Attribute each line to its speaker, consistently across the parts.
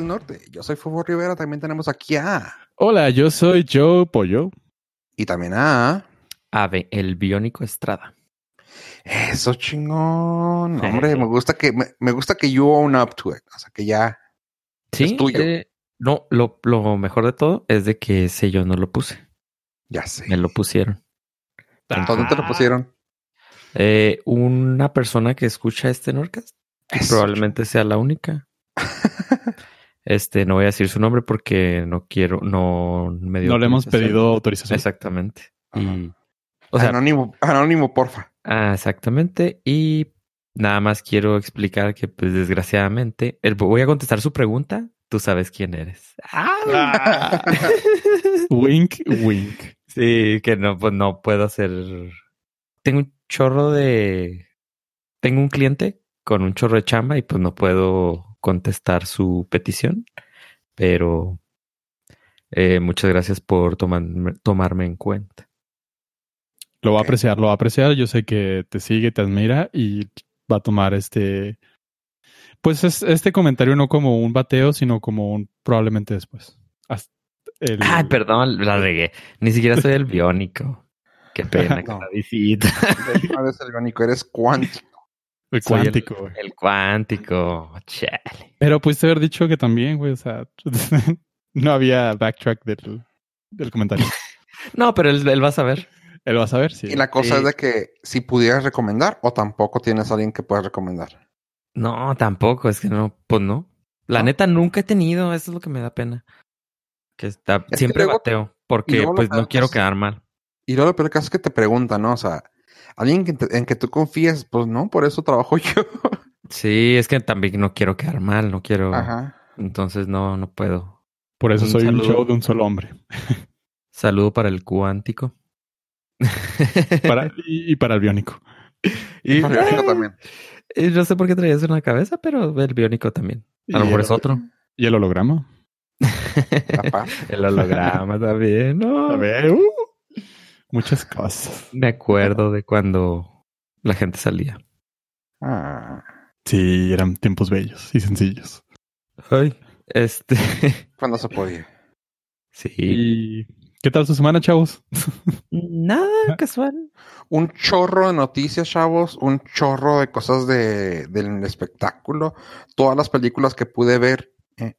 Speaker 1: del Norte. Yo soy Fuego Rivera, también tenemos aquí a...
Speaker 2: Hola, yo soy Joe Pollo.
Speaker 1: Y también a...
Speaker 3: Ave, el biónico Estrada.
Speaker 1: Eso chingón. Hombre, me gusta que me, me, gusta que you own up to it. O sea, que ya
Speaker 3: ¿Sí?
Speaker 1: es tuyo.
Speaker 3: Eh, no, lo, lo mejor de todo es de que ese yo no lo puse.
Speaker 1: ya sé.
Speaker 3: Me lo pusieron.
Speaker 1: ¿Dónde te lo pusieron?
Speaker 3: Eh, una persona que escucha este Norcast
Speaker 1: Eso.
Speaker 3: probablemente sea la única. Este, no voy a decir su nombre porque no quiero, no me dio
Speaker 2: No le hemos pedido autorización.
Speaker 3: Exactamente. Y, o sea,
Speaker 1: anónimo, anónimo, porfa.
Speaker 3: ah, exactamente. Y nada más quiero explicar que, pues, desgraciadamente, el- voy a contestar su pregunta. Tú sabes quién eres.
Speaker 2: Ah. wink, wink.
Speaker 3: Sí, que no, pues no puedo hacer. Tengo un chorro de. Tengo un cliente con un chorro de chamba y pues no puedo contestar su petición. Pero eh, muchas gracias por tomarme, tomarme en cuenta.
Speaker 2: Lo va a apreciar, lo va a apreciar. Yo sé que te sigue, te admira y va a tomar este. Pues es este comentario no como un bateo, sino como un probablemente después. Hasta el-
Speaker 3: Ay, perdón, la regué. Ni siquiera soy el biónico. Qué pena
Speaker 1: No.
Speaker 3: la visita.
Speaker 1: No eres el biónico, eres cuántico.
Speaker 2: El
Speaker 3: Soy el-
Speaker 2: cuántico.
Speaker 3: El cuántico. Chale.
Speaker 2: Pero pudiste haber dicho que también, güey. O sea, no había backtrack del, del comentario.
Speaker 3: No, pero él, él va a saber.
Speaker 2: Él va a saber, sí.
Speaker 1: Y la cosa
Speaker 3: Sí.
Speaker 1: es de que si pudieras recomendar o tampoco tienes a alguien que puedas recomendar.
Speaker 3: No, tampoco, es que no, pues no. La
Speaker 1: ¿No?
Speaker 3: neta nunca he tenido, eso es lo que me da pena. Que está, siempre
Speaker 1: luego-
Speaker 3: bateo, porque pues no quiero quedar mal.
Speaker 1: Y luego lo peor caso es que te preguntan, ¿no? O sea, alguien que te- en que tú confíes, pues no, por eso trabajo yo.
Speaker 3: Sí, es que también no quiero quedar mal, no quiero.
Speaker 1: Ajá.
Speaker 3: Entonces no, no puedo.
Speaker 2: Por eso
Speaker 3: Un
Speaker 2: soy un show de un solo hombre.
Speaker 3: Saludo para el cuántico.
Speaker 2: Para, y, y para el biónico.
Speaker 3: y,
Speaker 1: Para el biónico también.
Speaker 3: y no sé por qué traías la cabeza, pero el biónico también. A lo mejor es otro.
Speaker 2: Y el holograma.
Speaker 3: El holograma también, ¿no?
Speaker 2: A ver, uh, muchas cosas.
Speaker 3: Me acuerdo de cuando la gente salía.
Speaker 1: Ah,
Speaker 2: Sí, eran tiempos bellos y sencillos.
Speaker 3: Ay, este.
Speaker 1: cuando se podía.
Speaker 3: sí.
Speaker 2: ¿Y qué tal su semana, chavos?
Speaker 3: Nada casual.
Speaker 1: Un chorro de noticias, chavos, un chorro de cosas de, del espectáculo, todas las películas que pude ver. eh.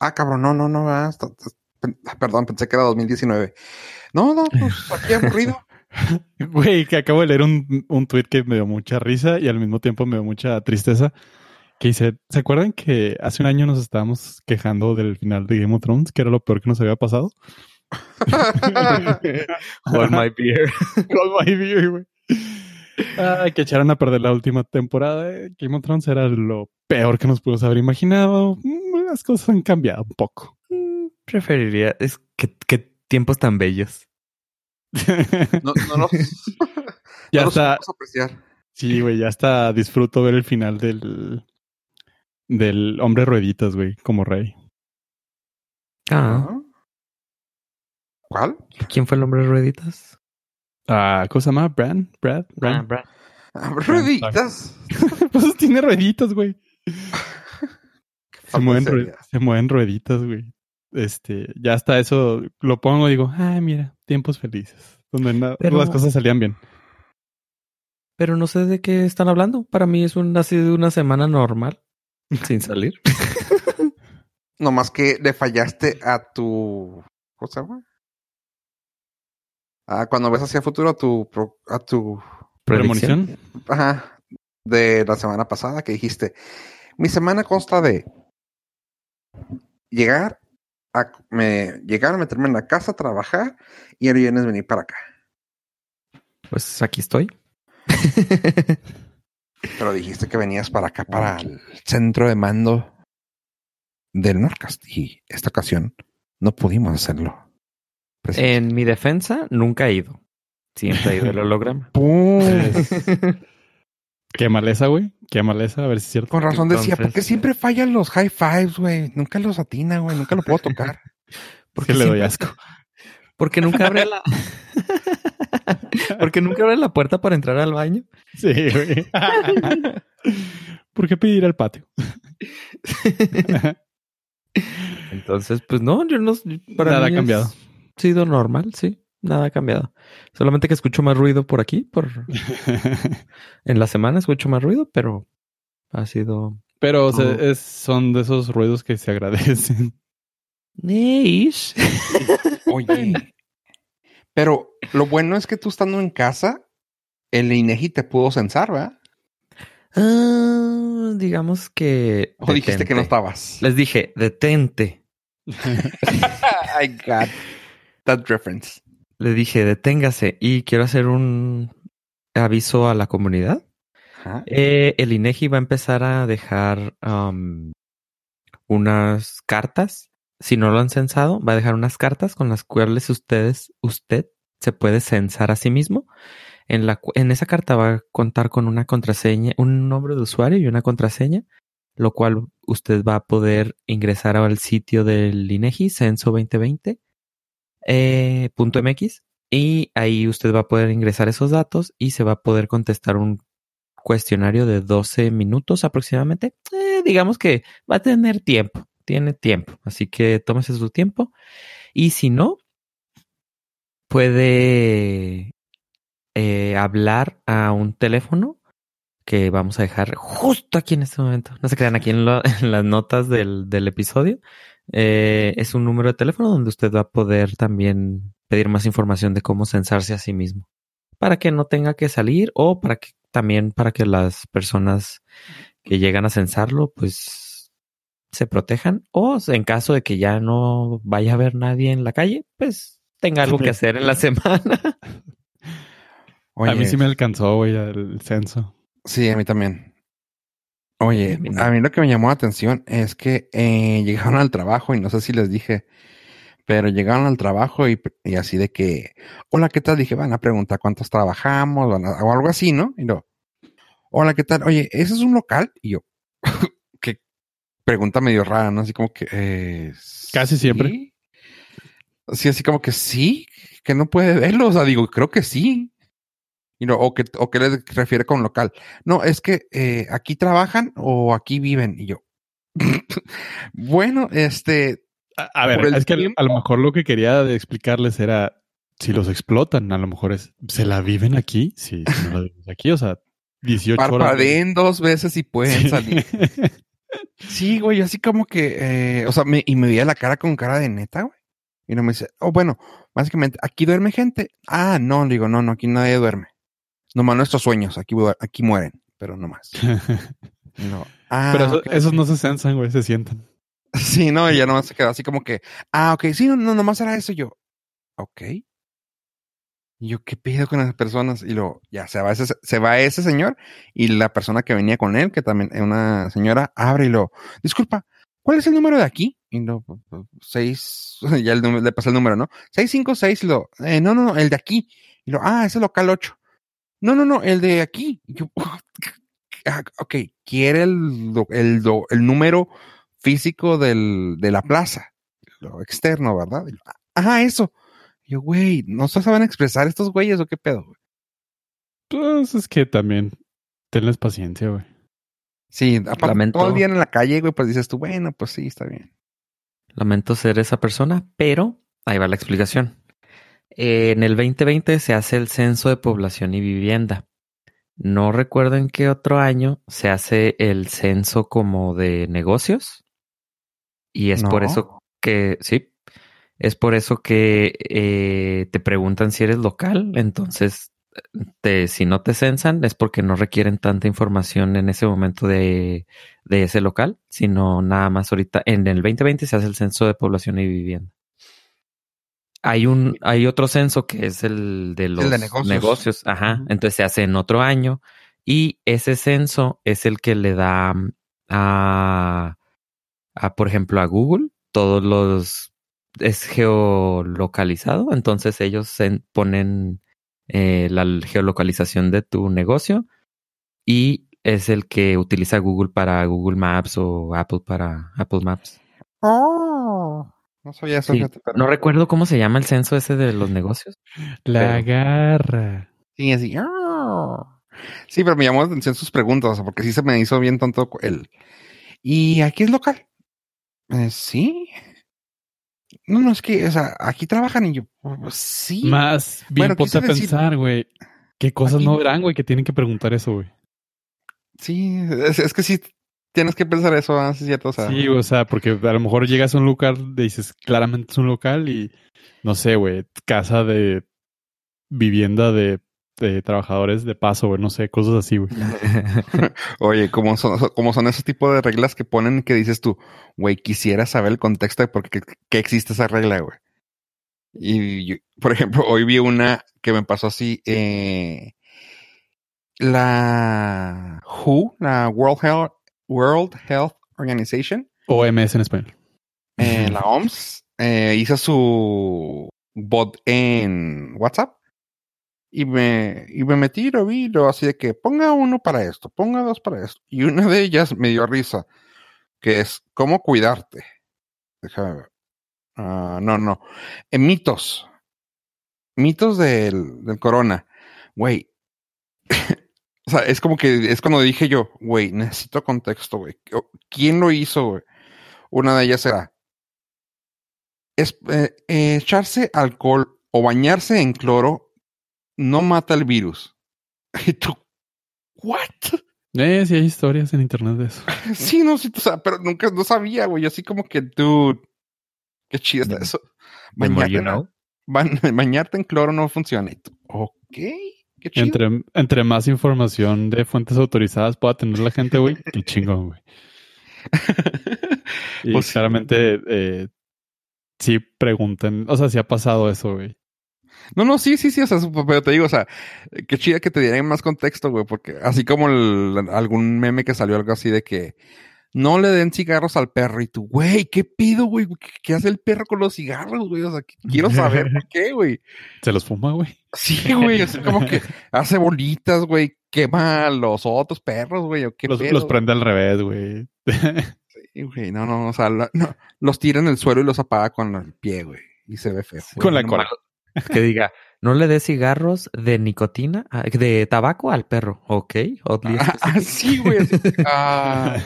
Speaker 1: Ah, cabrón, no, no, no, ah, está- está- pen- ah, perdón, pensé que era 2019. No, no, pues aquí aburrido.
Speaker 2: Güey, que acabo de leer un, un tweet que me dio mucha risa y al mismo tiempo me dio mucha tristeza. Que dice, ¿se acuerdan que hace un año nos estábamos quejando del final de Game of Thrones, que era lo peor que nos había pasado?
Speaker 3: Hold my beer.
Speaker 2: Hold my beer, güey. Ay, que echaron a perder la última temporada de Game of Thrones era lo peor que nos pudimos haber imaginado. Mm, Las cosas han cambiado un poco.
Speaker 3: Mm, Preferiría. Es que, que tiempos tan bellos.
Speaker 1: No, no los,
Speaker 2: ya
Speaker 1: no
Speaker 2: está.
Speaker 1: apreciar.
Speaker 2: Sí, güey, ya está. Disfruto ver el final del del hombre rueditas, güey, como rey.
Speaker 3: Ah.
Speaker 1: ¿Cuál?
Speaker 3: ¿quién fue el hombre rueditas?
Speaker 2: Ah, ¿cómo se llama? Bran, Brad, Bran.
Speaker 3: Ah, Brad.
Speaker 1: Ah, Rueditas.
Speaker 2: pues tiene rueditas, güey. Se mueven, se mueven rueditas, güey. Este, ya hasta eso lo pongo y digo, ay, mira, tiempos felices. Donde
Speaker 3: Pero-
Speaker 2: las cosas salían bien.
Speaker 3: Pero no sé de qué están hablando. Para mí es un, ha sido una semana normal. Sin salir.
Speaker 1: Nomás que le fallaste a tu. ¿Cómo se llama? Ah, cuando ves hacia futuro a tu. a tu.
Speaker 3: Predicción.
Speaker 2: Premonición.
Speaker 1: Ajá. De la semana pasada que dijiste. Mi semana consta de. Llegar. A, me, llegar, meterme en la casa, trabajar y el viernes venir para acá.
Speaker 3: Pues aquí estoy.
Speaker 1: Pero dijiste que venías para acá, para el centro de mando del Norcast. Y esta ocasión no pudimos hacerlo.
Speaker 3: En mi defensa, nunca he ido. Siempre he ido el holograma.
Speaker 1: ¡Pum!
Speaker 2: Qué maleza, güey. Qué maleza, a ver si es cierto.
Speaker 1: Con razón decía, ¿por qué siempre fallan los high fives, güey? Nunca los atina, güey. Nunca lo puedo tocar.
Speaker 2: Porque le doy asco.
Speaker 3: Porque nunca abre la. Porque nunca abre la puerta para entrar al baño.
Speaker 2: Sí, güey. ¿Por qué pedir al patio?
Speaker 3: Entonces, pues no, yo no.
Speaker 2: Para Nada ha cambiado.
Speaker 3: Ha sido normal, sí. Nada ha cambiado. Solamente que escucho más ruido por aquí, por en la semana escucho más ruido, pero ha sido.
Speaker 2: Pero son de esos ruidos que se agradecen.
Speaker 3: Nice.
Speaker 1: Oye. Pero lo bueno es que tú estando en casa, el INEGI te pudo censar, ¿verdad?
Speaker 3: Ah, digamos que.
Speaker 1: O dijiste que no estabas.
Speaker 3: Les dije, detente.
Speaker 1: I got that reference.
Speaker 3: Le dije, deténgase y quiero hacer un aviso a la comunidad. Eh, el INEGI va a empezar a dejar um, unas cartas. Si no lo han censado, va a dejar unas cartas con las cuales ustedes, usted se puede censar a sí mismo en, la, en esa carta va a contar con una contraseña, un nombre de usuario y una contraseña, lo cual usted va a poder ingresar al sitio del INEGI, Censo 2020, eh, .mx, y ahí usted va a poder ingresar esos datos y se va a poder contestar un cuestionario de 12 minutos aproximadamente. Eh, digamos que va a tener tiempo, tiene tiempo, así que tómese su tiempo. Y si no, puede eh, hablar a un teléfono que vamos a dejar justo aquí en este momento. No se crean aquí en, las notas del, episodio. Eh, es un número de teléfono donde usted va a poder también pedir más información de cómo censarse a sí mismo. Para que no tenga que salir o para que también para que las personas que llegan a censarlo, pues se protejan. O en caso de que ya no vaya a haber nadie en la calle, pues tenga algo que hacer en la semana
Speaker 2: a mí sí me alcanzó, güey, el censo.
Speaker 1: Sí, a mí también. Oye, a mí lo que me llamó la atención es que eh, llegaron al trabajo y no sé si les dije, pero llegaron al trabajo y, así de que, hola, ¿qué tal? Dije, van a preguntar cuántos trabajamos o algo así, ¿no? Y no, hola, ¿qué tal? Oye, ¿ese es un local? Y yo, qué pregunta medio rara, ¿no? Así como que... Eh,
Speaker 2: Casi siempre.
Speaker 1: Sí, así como que sí, que no puede verlo. O sea, digo, creo que sí. Y no, o, que, o que le refiere con local. No, es que eh, aquí trabajan o aquí viven. Y yo, bueno, este.
Speaker 2: A, ver, es que a lo mejor lo que quería explicarles era si los explotan, a lo mejor es, ¿se la viven aquí? Sí, si no la viven aquí, o sea, 18
Speaker 1: Parpadeen dos veces y pueden salir. sí, güey, así como que, eh, o sea, me, y me veía la cara con cara de neta, güey. Y no me dice, oh, bueno, básicamente, ¿aquí duerme gente? Ah, no, digo, no, no, aquí nadie duerme. Nomás nuestros sueños, aquí, aquí mueren, pero no más.
Speaker 2: no. Ah, pero esos no se censan, güey, se sientan.
Speaker 1: Sí, no, y ya nomás se queda así como que, ah, ok, sí, no, no nomás era eso. yo, ok. Y yo, ¿qué pido con las personas? Y luego, ya se va, ese, se va ese señor y la persona que venía con él, que también es una señora, abre y lo, disculpa, ¿cuál es el número de aquí? Y lo, seis, ya le pasé el número, ¿no? Seis, cinco, seis, lo, eh, no, no, no, el de aquí. Y lo, ah, ese es local ocho. No, no, no, el de aquí. Ah, ok, quiere el, el, el número físico del, de la plaza, lo externo, ¿verdad? Ajá, eso. yo, güey, ¿no se saben expresar estos güeyes o qué pedo, güey?
Speaker 2: Pues es que también tenles paciencia, güey.
Speaker 1: Sí, aparte Lamento. todo el día en la calle, güey, pues dices tú, bueno, pues sí, está bien.
Speaker 3: Lamento ser esa persona, pero ahí va la explicación en el 2020 se hace el censo de población y vivienda. No recuerdo en qué otro año se hace el censo como de negocios. Y es por eso que, sí, es por eso que eh, te preguntan si eres local. Entonces, te, si no te censan es porque no requieren tanta información en ese momento de, de ese local, sino nada más ahorita. En el 2020 se hace el censo de población y vivienda. Hay un, hay otro censo que es el de los negocios. Ajá. Entonces se hace en otro año. Y ese censo es el que le da a, a por ejemplo, a Google todos los es geolocalizado. Entonces ellos ponen eh, la geolocalización de tu negocio y es el que utiliza Google para Google Maps o Apple para Apple Maps.
Speaker 1: Oh. No sabía eso.
Speaker 3: No recuerdo cómo se llama el censo ese de los negocios.
Speaker 2: La garra.
Speaker 1: Sí, así. Sí, pero me llamó la atención sus preguntas, porque sí se me hizo bien tonto el. ¿Y aquí es local? Eh, sí. No, no, es que, o sea, aquí trabajan y yo, pues, sí.
Speaker 2: Más bien
Speaker 1: Bueno,
Speaker 2: ponte a
Speaker 1: decir-
Speaker 2: pensar, güey. ¿Qué cosas
Speaker 1: Aquí-
Speaker 2: no verán, güey, que tienen que preguntar eso, güey?
Speaker 1: Sí, es, es que sí, tienes que pensar eso, sí, es cierto, o sea.
Speaker 2: Sí, o sea, porque a lo mejor llegas a un lugar, dices claramente es un local y no sé, güey, casa de vivienda de, de trabajadores de paso, güey, no sé, cosas así, güey.
Speaker 1: Oye, como son, como son ese tipo de reglas que ponen que dices tú, güey, quisiera saber el contexto de por qué, qué existe esa regla, güey. Y, yo- por ejemplo, hoy vi una que me pasó así, eh, la WHO, la World Health, World Health Organization,
Speaker 2: OMS en español.
Speaker 1: eh, la OMS, eh, hizo su bot en WhatsApp y me, y me metí y lo vi, lo así de que ponga uno para esto, ponga dos para esto. Y una de ellas me dio risa, que es cómo cuidarte. Déjame ver. Ah, no, no. Eh, mitos. Mitos del, del corona. Güey. O sea, es como que es cuando dije yo, güey, necesito contexto, güey. ¿Quién lo hizo, güey? Una de ellas era es, eh, eh, echarse alcohol o bañarse en cloro no mata el virus. Y tú, ¿what?
Speaker 2: Eh, sí hay historias en internet de eso.
Speaker 1: Sí, no, sí, o sea, pero nunca, no sabía, güey. Así como que, dude, qué chido está eso. Bañarte,
Speaker 3: you
Speaker 1: en-
Speaker 3: know.
Speaker 1: ban- bañarte en cloro no funciona. Y tú, ok, qué chido.
Speaker 2: Entre, entre más información de fuentes autorizadas pueda tener la gente, güey, qué chingón, güey. Y
Speaker 1: Pues
Speaker 2: claramente eh, sí pregunten, o sea, sí ha pasado eso, güey.
Speaker 1: No, no, sí, sí, sí, o sea, pero te digo, o sea, qué chida que te dieran más contexto, güey, porque así como el- algún meme que salió algo así de que no le den cigarros al perro y tú, güey, ¿qué pido, güey? ¿Qué, hace el perro con los cigarros, güey? O sea, qu- quiero saber por qué, güey.
Speaker 2: Se los fuma, güey.
Speaker 1: Sí, güey, así como que hace bolitas, güey, quema a los otros perros, güey, o qué
Speaker 2: Los,
Speaker 1: pedo,
Speaker 2: los prende al revés, güey.
Speaker 1: Sí, güey, no, no, o sea, la- no, los tira en el suelo y los apaga con el pie, güey, y se ve feo.
Speaker 2: Con la
Speaker 3: Lo
Speaker 2: cola.
Speaker 3: es Que diga, no le des cigarros de nicotina, ah, de tabaco al perro. Ok, oddly
Speaker 1: Ah, sí, güey, así, ah,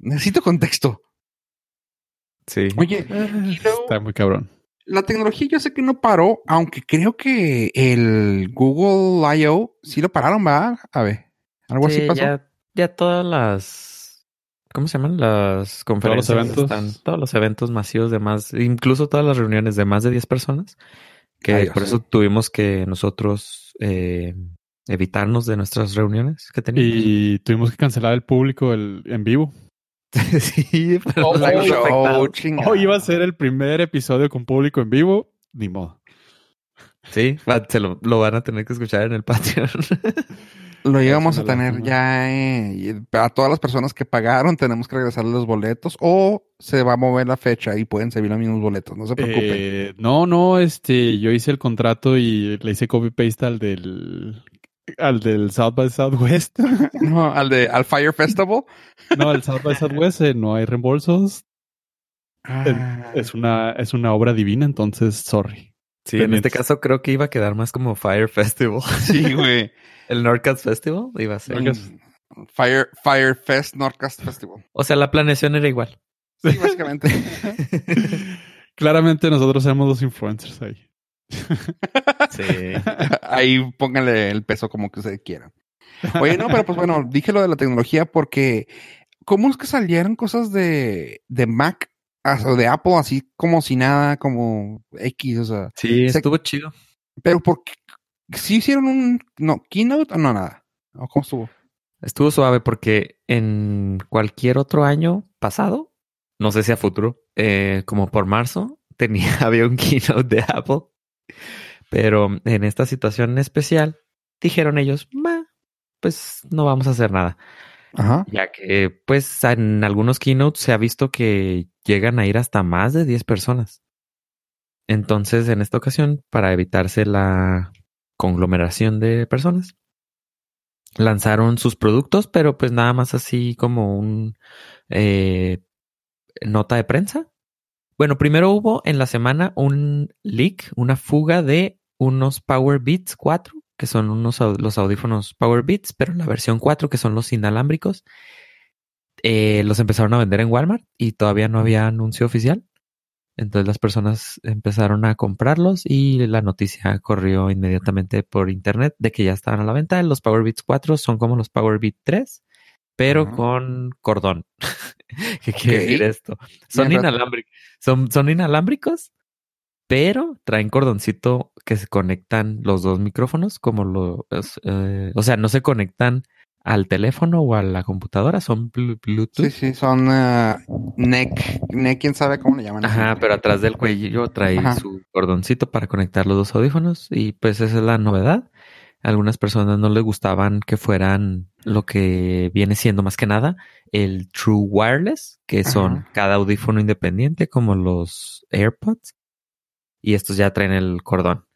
Speaker 1: necesito contexto.
Speaker 3: Sí.
Speaker 1: Oye, luego-
Speaker 2: Está muy cabrón.
Speaker 1: la tecnología yo sé que no paró, aunque creo que el Google I.O. sí lo pararon, ¿va? A ver, algo así
Speaker 3: Sí,
Speaker 1: pasó.
Speaker 3: Ya, ya todas las. ¿Cómo se llaman? Las conferencias.
Speaker 2: eventos.
Speaker 3: están- todos los eventos masivos de más. Incluso todas las reuniones de más de 10 personas. Que
Speaker 1: Ay, Dios.
Speaker 3: por eso tuvimos que nosotros eh, evitarnos de nuestras reuniones que teníamos.
Speaker 2: Y tuvimos que cancelar el público el, en vivo.
Speaker 3: sí, pero
Speaker 1: Oh, chingada.
Speaker 2: Hoy iba a ser el primer episodio con público en vivo. Ni modo.
Speaker 3: Sí, va- se lo, lo van a tener que escuchar en el Patreon.
Speaker 1: Lo íbamos a tener ya eh, a todas las personas que pagaron tenemos que regresarles los boletos o se va a mover la fecha y pueden servir los mismos boletos, no se preocupen.
Speaker 2: Eh, no, no, este, yo hice el contrato y le hice copy paste al del al del South by Southwest.
Speaker 1: No, al de al Fire Festival.
Speaker 2: no, al South by Southwest eh, no hay reembolsos.
Speaker 1: Ah,
Speaker 2: Es una es una obra divina, entonces sorry.
Speaker 3: Sí, en este caso creo que iba a quedar más como Fire Festival.
Speaker 1: sí, güey.
Speaker 3: El Nordcast Festival iba a ser.
Speaker 1: Mm, Fire Fire Fest Nordcast Festival.
Speaker 3: O sea, la planeación era igual.
Speaker 1: Sí, básicamente.
Speaker 2: Claramente nosotros somos los influencers ahí.
Speaker 3: Sí.
Speaker 1: Ahí pónganle el peso como que ustedes quieran. Oye, no, pero pues bueno, dije lo de la tecnología porque ¿cómo es que salieron cosas de, de Mac o de Apple así como si nada, como X, o sea,
Speaker 3: Sí,
Speaker 1: Se-
Speaker 3: estuvo chido.
Speaker 1: pero porque sí hicieron un no keynote o no nada? ¿O cómo estuvo?
Speaker 3: Estuvo suave porque en cualquier otro año pasado, no sé si a futuro, eh, como por marzo, tenía, había un keynote de Apple. Pero en esta situación especial, dijeron ellos, "Ma, pues no vamos a hacer nada.
Speaker 1: Ajá.
Speaker 3: Ya que, pues, en algunos keynotes se ha visto que llegan a ir hasta más de 10 personas. Entonces, en esta ocasión, para evitarse la conglomeración de personas, lanzaron sus productos, pero pues nada más así como un eh, nota de prensa. Bueno, primero hubo en la semana un leak, una fuga de unos Power Beats 4, que son unos los audífonos Power Beats, pero la versión 4, que son los inalámbricos. eh, los empezaron a vender en Walmart y todavía no había anuncio oficial. Entonces las personas empezaron a comprarlos y la noticia corrió inmediatamente por internet de que ya estaban a la venta. Los Powerbeats 4 son como los Powerbeat 3, pero con cordón. ¿Qué quiere decir esto? Son, inalámbricos, son, son inalámbricos, pero traen cordoncito que se conectan los dos micrófonos, como lo, es, eh, o sea, no se conectan al teléfono o a la computadora, son blu- Bluetooth.
Speaker 1: Sí, sí, son eh, neck, neck, quién sabe cómo le llaman.
Speaker 3: Ajá, pero atrás del cuello trae
Speaker 1: Ajá.
Speaker 3: su cordoncito para conectar los dos audífonos y pues esa es la novedad. Algunas personas no les gustaban que fueran lo que viene siendo más que nada el True Wireless, que son
Speaker 1: Ajá.
Speaker 3: cada audífono independiente como los AirPods y estos ya traen el cordón.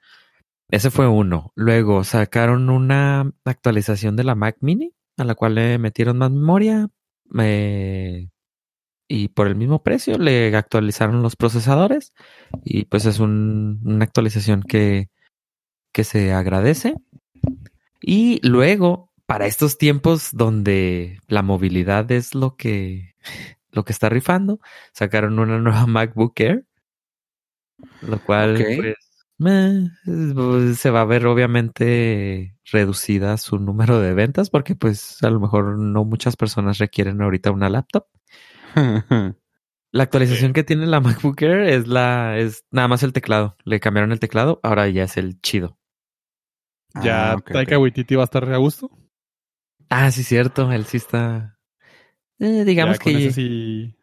Speaker 3: Ese fue uno. Luego sacaron una actualización de la Mac Mini a la cual le metieron más memoria eh, y por el mismo precio le actualizaron los procesadores y pues es un- una actualización que, que se agradece. Y luego, para estos tiempos donde la movilidad es lo que, lo que está rifando, sacaron una nueva MacBook Air, lo cual pues pues, se va a ver obviamente reducida su número de ventas porque pues a lo mejor no muchas personas requieren ahorita una laptop. La actualización que tiene la MacBook Air es la es nada más el teclado. Le cambiaron el teclado, ahora ya es el chido.
Speaker 2: Ya
Speaker 1: Ah,
Speaker 2: Taika. Waititi va a estar a gusto.
Speaker 3: Ah, sí, cierto. Él sí está. Eh, digamos
Speaker 2: Ya
Speaker 3: que
Speaker 2: sí.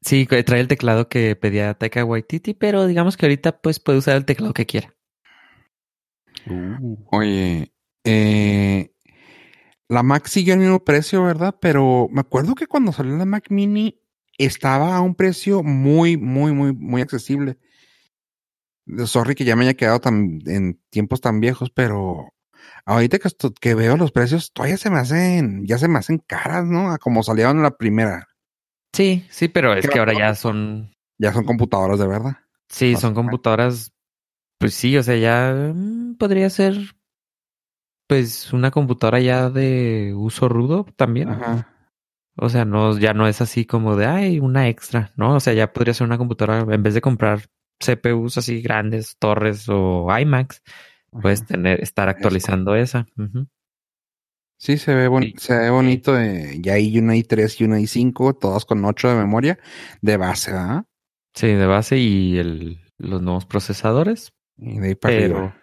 Speaker 3: sí trae el teclado que pedía Taika Waititi, pero digamos que ahorita pues puede usar el teclado que quiera.
Speaker 2: Uh,
Speaker 1: Oye, eh, la Mac sigue al mismo precio, ¿verdad? Pero me acuerdo que cuando salió la Mac Mini estaba a un precio muy, muy, muy, muy accesible. Sorry que ya me haya quedado tan, en tiempos tan viejos, pero ahorita que, esto- que veo los precios, todavía se me hacen, ya se me hacen caras, ¿no? A como salieron en la primera.
Speaker 3: Sí, sí, pero es
Speaker 1: ¿Qué
Speaker 3: que ahora ya son
Speaker 1: Ya son computadoras de verdad.
Speaker 3: sí, son computadoras pues sí, o sea, ya mm, podría ser pues una computadora ya de uso rudo también.
Speaker 1: Ajá.
Speaker 3: O sea, no, ya no es así como de, ay, una extra, ¿no? O sea, ya podría ser una computadora, en vez de comprar CPUs así grandes, torres o iMacs, puedes tener, estar actualizando esa.
Speaker 1: Sí, se ve, bon-
Speaker 3: Sí.
Speaker 1: se ve bonito. eh, ya hay una i3 y una i5, todas con 8 de memoria de base, ¿ah?
Speaker 3: Sí, de base y el, los nuevos procesadores.
Speaker 1: Y de ahí para
Speaker 3: Pero,
Speaker 1: arriba.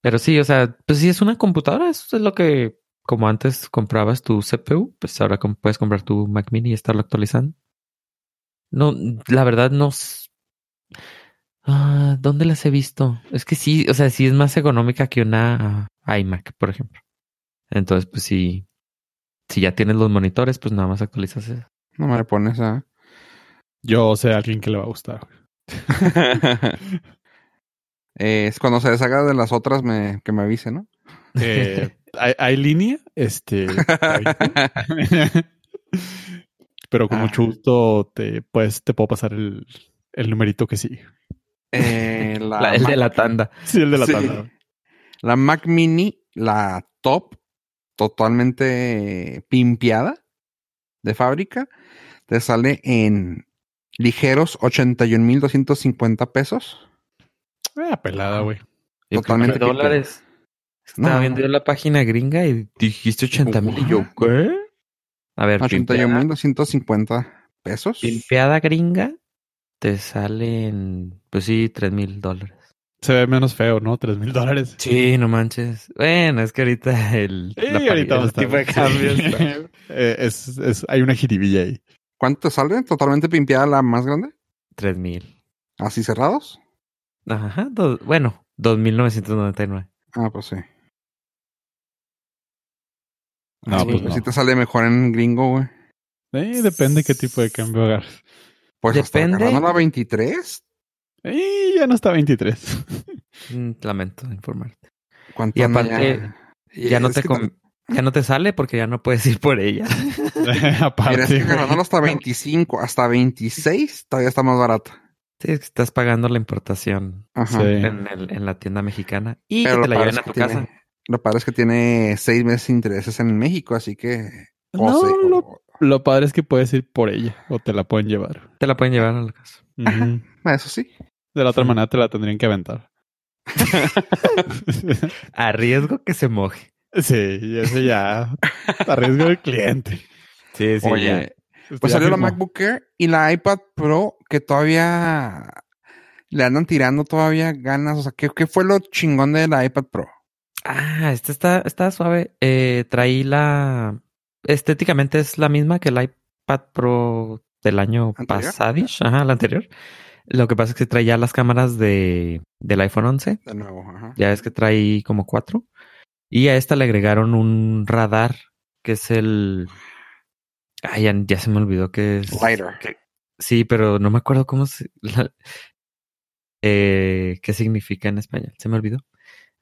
Speaker 3: pero sí, o sea, pues sí es una computadora, eso es lo que, como antes comprabas tu CPU, pues ahora puedes comprar tu Mac Mini y estarlo actualizando. No, la verdad no. Ah, ¿Dónde las he visto? Es que sí, o sea, sí es más económica que una ah, iMac, por ejemplo. Entonces, pues sí, si ya tienes los monitores, pues nada más actualizas eso.
Speaker 1: No me le pones a.
Speaker 2: yo sé a alguien que le va a gustar.
Speaker 1: es cuando se deshaga de las otras me, que me avise, ¿no?
Speaker 2: Eh, hay, hay línea, este. Pero con
Speaker 1: Ah.
Speaker 2: mucho gusto te, pues, te puedo pasar el, el numerito que sigue.
Speaker 1: Eh, la,
Speaker 3: La- el de la tanda.
Speaker 2: Sí, el de la
Speaker 1: Sí.
Speaker 2: tanda.
Speaker 1: la Mac Mini, la top, totalmente pimpeada de fábrica, te sale en ligeros 81,250 pesos.
Speaker 2: Ah, pelada, güey.
Speaker 1: Totalmente
Speaker 3: dólares. Estaba
Speaker 1: No.
Speaker 3: viendo la página gringa y dijiste 80 mil. Y yo? ¿qué? A ver, pimpeada,
Speaker 1: 81,250 pesos.
Speaker 3: pimpeada gringa te salen, pues sí, 3 mil dólares.
Speaker 2: Se ve menos feo, ¿no? Tres mil dólares.
Speaker 3: Sí, no manches. Bueno, es que ahorita el,
Speaker 2: Sí,
Speaker 3: la
Speaker 2: ahorita
Speaker 3: el tipo de cambio
Speaker 2: sí.
Speaker 3: está-
Speaker 2: Eh, es, es, hay una jiribilla ahí.
Speaker 1: ¿Cuánto te sale? ¿Totalmente pimpeada la más grande?
Speaker 3: 3 mil.
Speaker 1: ¿Así cerrados?
Speaker 3: Ajá, dos- bueno, 2.999.
Speaker 1: Ah, pues sí.
Speaker 2: No,
Speaker 1: Sí,
Speaker 2: pues
Speaker 1: pues
Speaker 2: no.
Speaker 1: sí te sale mejor en gringo, güey.
Speaker 2: Eh, depende qué tipo de cambio agarres.
Speaker 1: Pues
Speaker 3: Depende.
Speaker 1: hasta agarrando la 23.
Speaker 2: Eh, ya no está 23.
Speaker 3: Mm, Lamento informarte.
Speaker 1: ¿Cuánto
Speaker 3: Y aparte, Ya no
Speaker 1: Es
Speaker 3: te
Speaker 1: que
Speaker 3: com- ya no te sale porque ya no puedes ir por ella.
Speaker 2: Aparte.
Speaker 1: Mira, es que
Speaker 2: güey.
Speaker 1: agarrándolo hasta 25, hasta 26, todavía está más barato.
Speaker 3: Sí, es que estás pagando la importación
Speaker 1: Ajá.
Speaker 3: En, el- en la tienda mexicana y
Speaker 1: Pero
Speaker 3: que te
Speaker 1: lo
Speaker 3: la
Speaker 1: padre
Speaker 3: lleven
Speaker 1: es
Speaker 3: a
Speaker 1: que
Speaker 3: tu casa.
Speaker 1: tiene- Lo padre es que tiene seis meses de intereses en México, así que O
Speaker 2: No,
Speaker 1: se- o-
Speaker 2: Lo padre es que puedes ir por ella o te la pueden llevar.
Speaker 3: Te la pueden llevar a la casa.
Speaker 1: Ah, eso sí.
Speaker 2: De la otra
Speaker 3: Sí.
Speaker 2: manera te la tendrían que aventar.
Speaker 3: A riesgo que se moje.
Speaker 2: sí, eso ya arriesgo del cliente.
Speaker 3: Sí, sí.
Speaker 1: Oye,
Speaker 3: ya.
Speaker 1: Pues
Speaker 2: ya
Speaker 1: salió la. MacBook Air y la iPad Pro que todavía le andan tirando todavía ganas. O sea, ¿qué, qué fue lo chingón de la iPad Pro?
Speaker 3: Ah, esta está, está suave. Eh, traí la. Estéticamente es la misma que el iPad Pro del año pasadish. Ajá, la anterior. Lo que pasa es que traía las cámaras de, del iPhone 11.
Speaker 1: De nuevo, ajá.
Speaker 3: Ya ves que traí como cuatro. Y a esta le agregaron un radar que es el. Ay, ya, ya se me olvidó que es.
Speaker 1: Lighter.
Speaker 3: que- sí, pero no me acuerdo cómo se. la- eh, ¿Qué significa en español? Se me olvidó.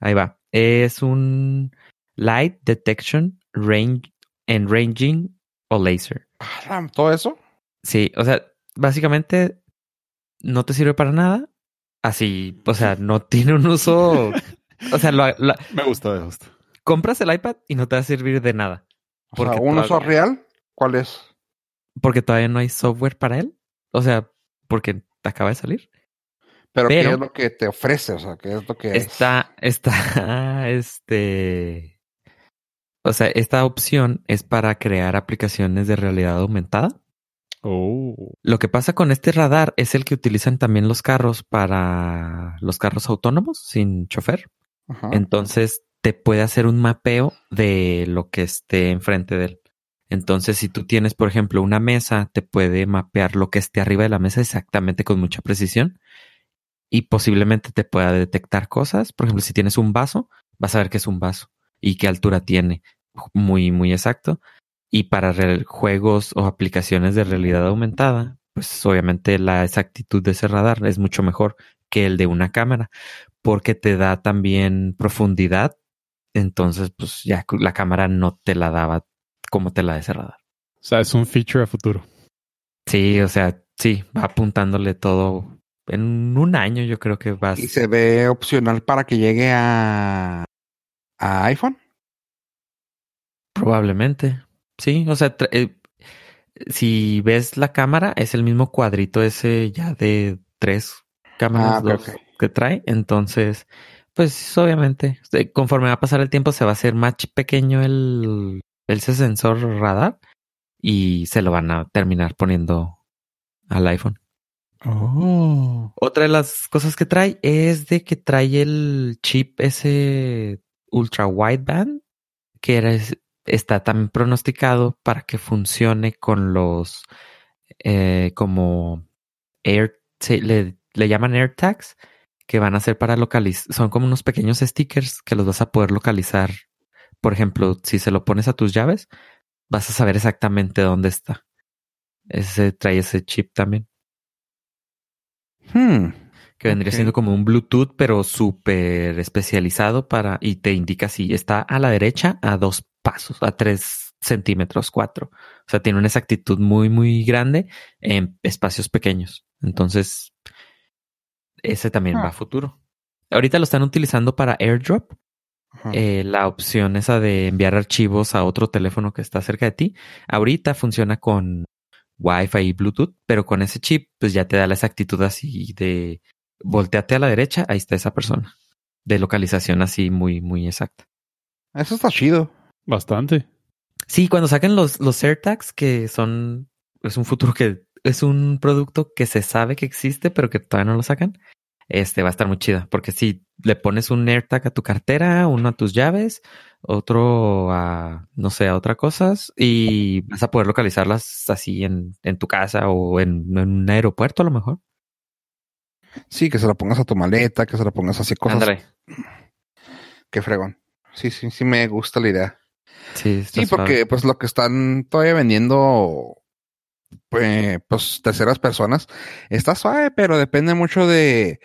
Speaker 3: Ahí va. Es un Light Detection Range and Ranging o Laser.
Speaker 1: Ah, ¿Todo eso?
Speaker 3: Sí, o sea, básicamente no te sirve para nada. Así, o sea, no tiene un uso. O sea, lo-
Speaker 2: Me gustó, me gustó.
Speaker 3: compras el iPad y no te va a servir de nada.
Speaker 1: O sea, ¿Un uso real? ¿Cuál es?
Speaker 3: Porque todavía no hay software para él. O sea, porque acaba de salir.
Speaker 1: Pero,
Speaker 3: Pero-
Speaker 1: ¿qué es lo que te ofrece? O sea, ¿qué es lo que es?
Speaker 3: Está, está, este. O sea, esta opción es para crear aplicaciones de realidad aumentada.
Speaker 2: Oh.
Speaker 3: Lo que pasa con este radar es el que utilizan también los carros para los carros autónomos sin chofer.
Speaker 1: Ajá.
Speaker 3: Entonces te puede hacer un mapeo de lo que esté enfrente de él. Entonces, si tú tienes, por ejemplo, una mesa, te puede mapear lo que esté arriba de la mesa exactamente con mucha precisión y posiblemente te pueda detectar cosas. Por ejemplo, si tienes un vaso, vas a ver que es un vaso y qué altura tiene. Muy, muy exacto. Y para juegos o aplicaciones de realidad aumentada, pues obviamente la exactitud de ese radar es mucho mejor que el de una cámara porque te da también profundidad. Entonces, pues ya la cámara no te la daba como te la de ese radar.
Speaker 2: O sea, es un feature a futuro.
Speaker 3: Sí, o sea, sí, va apuntándole todo. En un año yo creo que vas.
Speaker 1: ¿Y se ve opcional para que llegue a, a iPhone?
Speaker 3: Probablemente. Sí, o sea, eh, si ves la cámara, es el mismo cuadrito ese ya de tres cámaras
Speaker 1: Ah,
Speaker 3: dos que trae. Entonces, pues obviamente, conforme va a pasar el tiempo, se va a hacer más pequeño el, el sensor radar y se lo van a terminar poniendo al iPhone.
Speaker 2: Oh.
Speaker 3: Otra de las cosas que trae es de que trae el chip ese ultra wideband que era, está también pronosticado para que funcione con los eh, como air le, le llaman AirTags que van a ser para localizar son como unos pequeños stickers que los vas a poder localizar. Por ejemplo si se lo pones a tus llaves vas a saber exactamente dónde está. Ese trae ese chip también.
Speaker 1: Hmm.
Speaker 3: que vendría siendo como un Bluetooth, pero súper especializado para y te indica si está a la derecha a dos pasos, a tres centímetros, cuatro. O sea, tiene una exactitud muy, muy grande en espacios pequeños. Entonces, ese también va a futuro. Ahorita lo están utilizando para AirDrop, eh, la opción esa de enviar archivos a otro teléfono que está cerca de ti. Ahorita funciona con Wi-Fi y Bluetooth, pero con ese chip, pues ya te da la exactitud así de volteate a la derecha, ahí está esa persona. De localización así muy, muy exacta.
Speaker 1: Eso está chido.
Speaker 2: Bastante.
Speaker 3: Sí, cuando saquen los, los AirTags, que son, es un futuro que es un producto que se sabe que existe, pero que todavía no lo sacan, este va a estar muy chida. Porque si le pones un AirTag a tu cartera, uno a tus llaves, otro a, no sé, a otras cosas, y vas a poder localizarlas así en, en tu casa o en, en un aeropuerto a lo mejor.
Speaker 1: Sí, que se la pongas a tu maleta, que se la pongas así cosas.
Speaker 3: Ándale.
Speaker 1: Qué fregón. Sí, sí, sí me gusta la idea.
Speaker 3: Sí,
Speaker 1: Sí,
Speaker 3: suave.
Speaker 1: porque pues lo que están todavía vendiendo, pues, pues terceras personas, está suave, pero depende mucho de,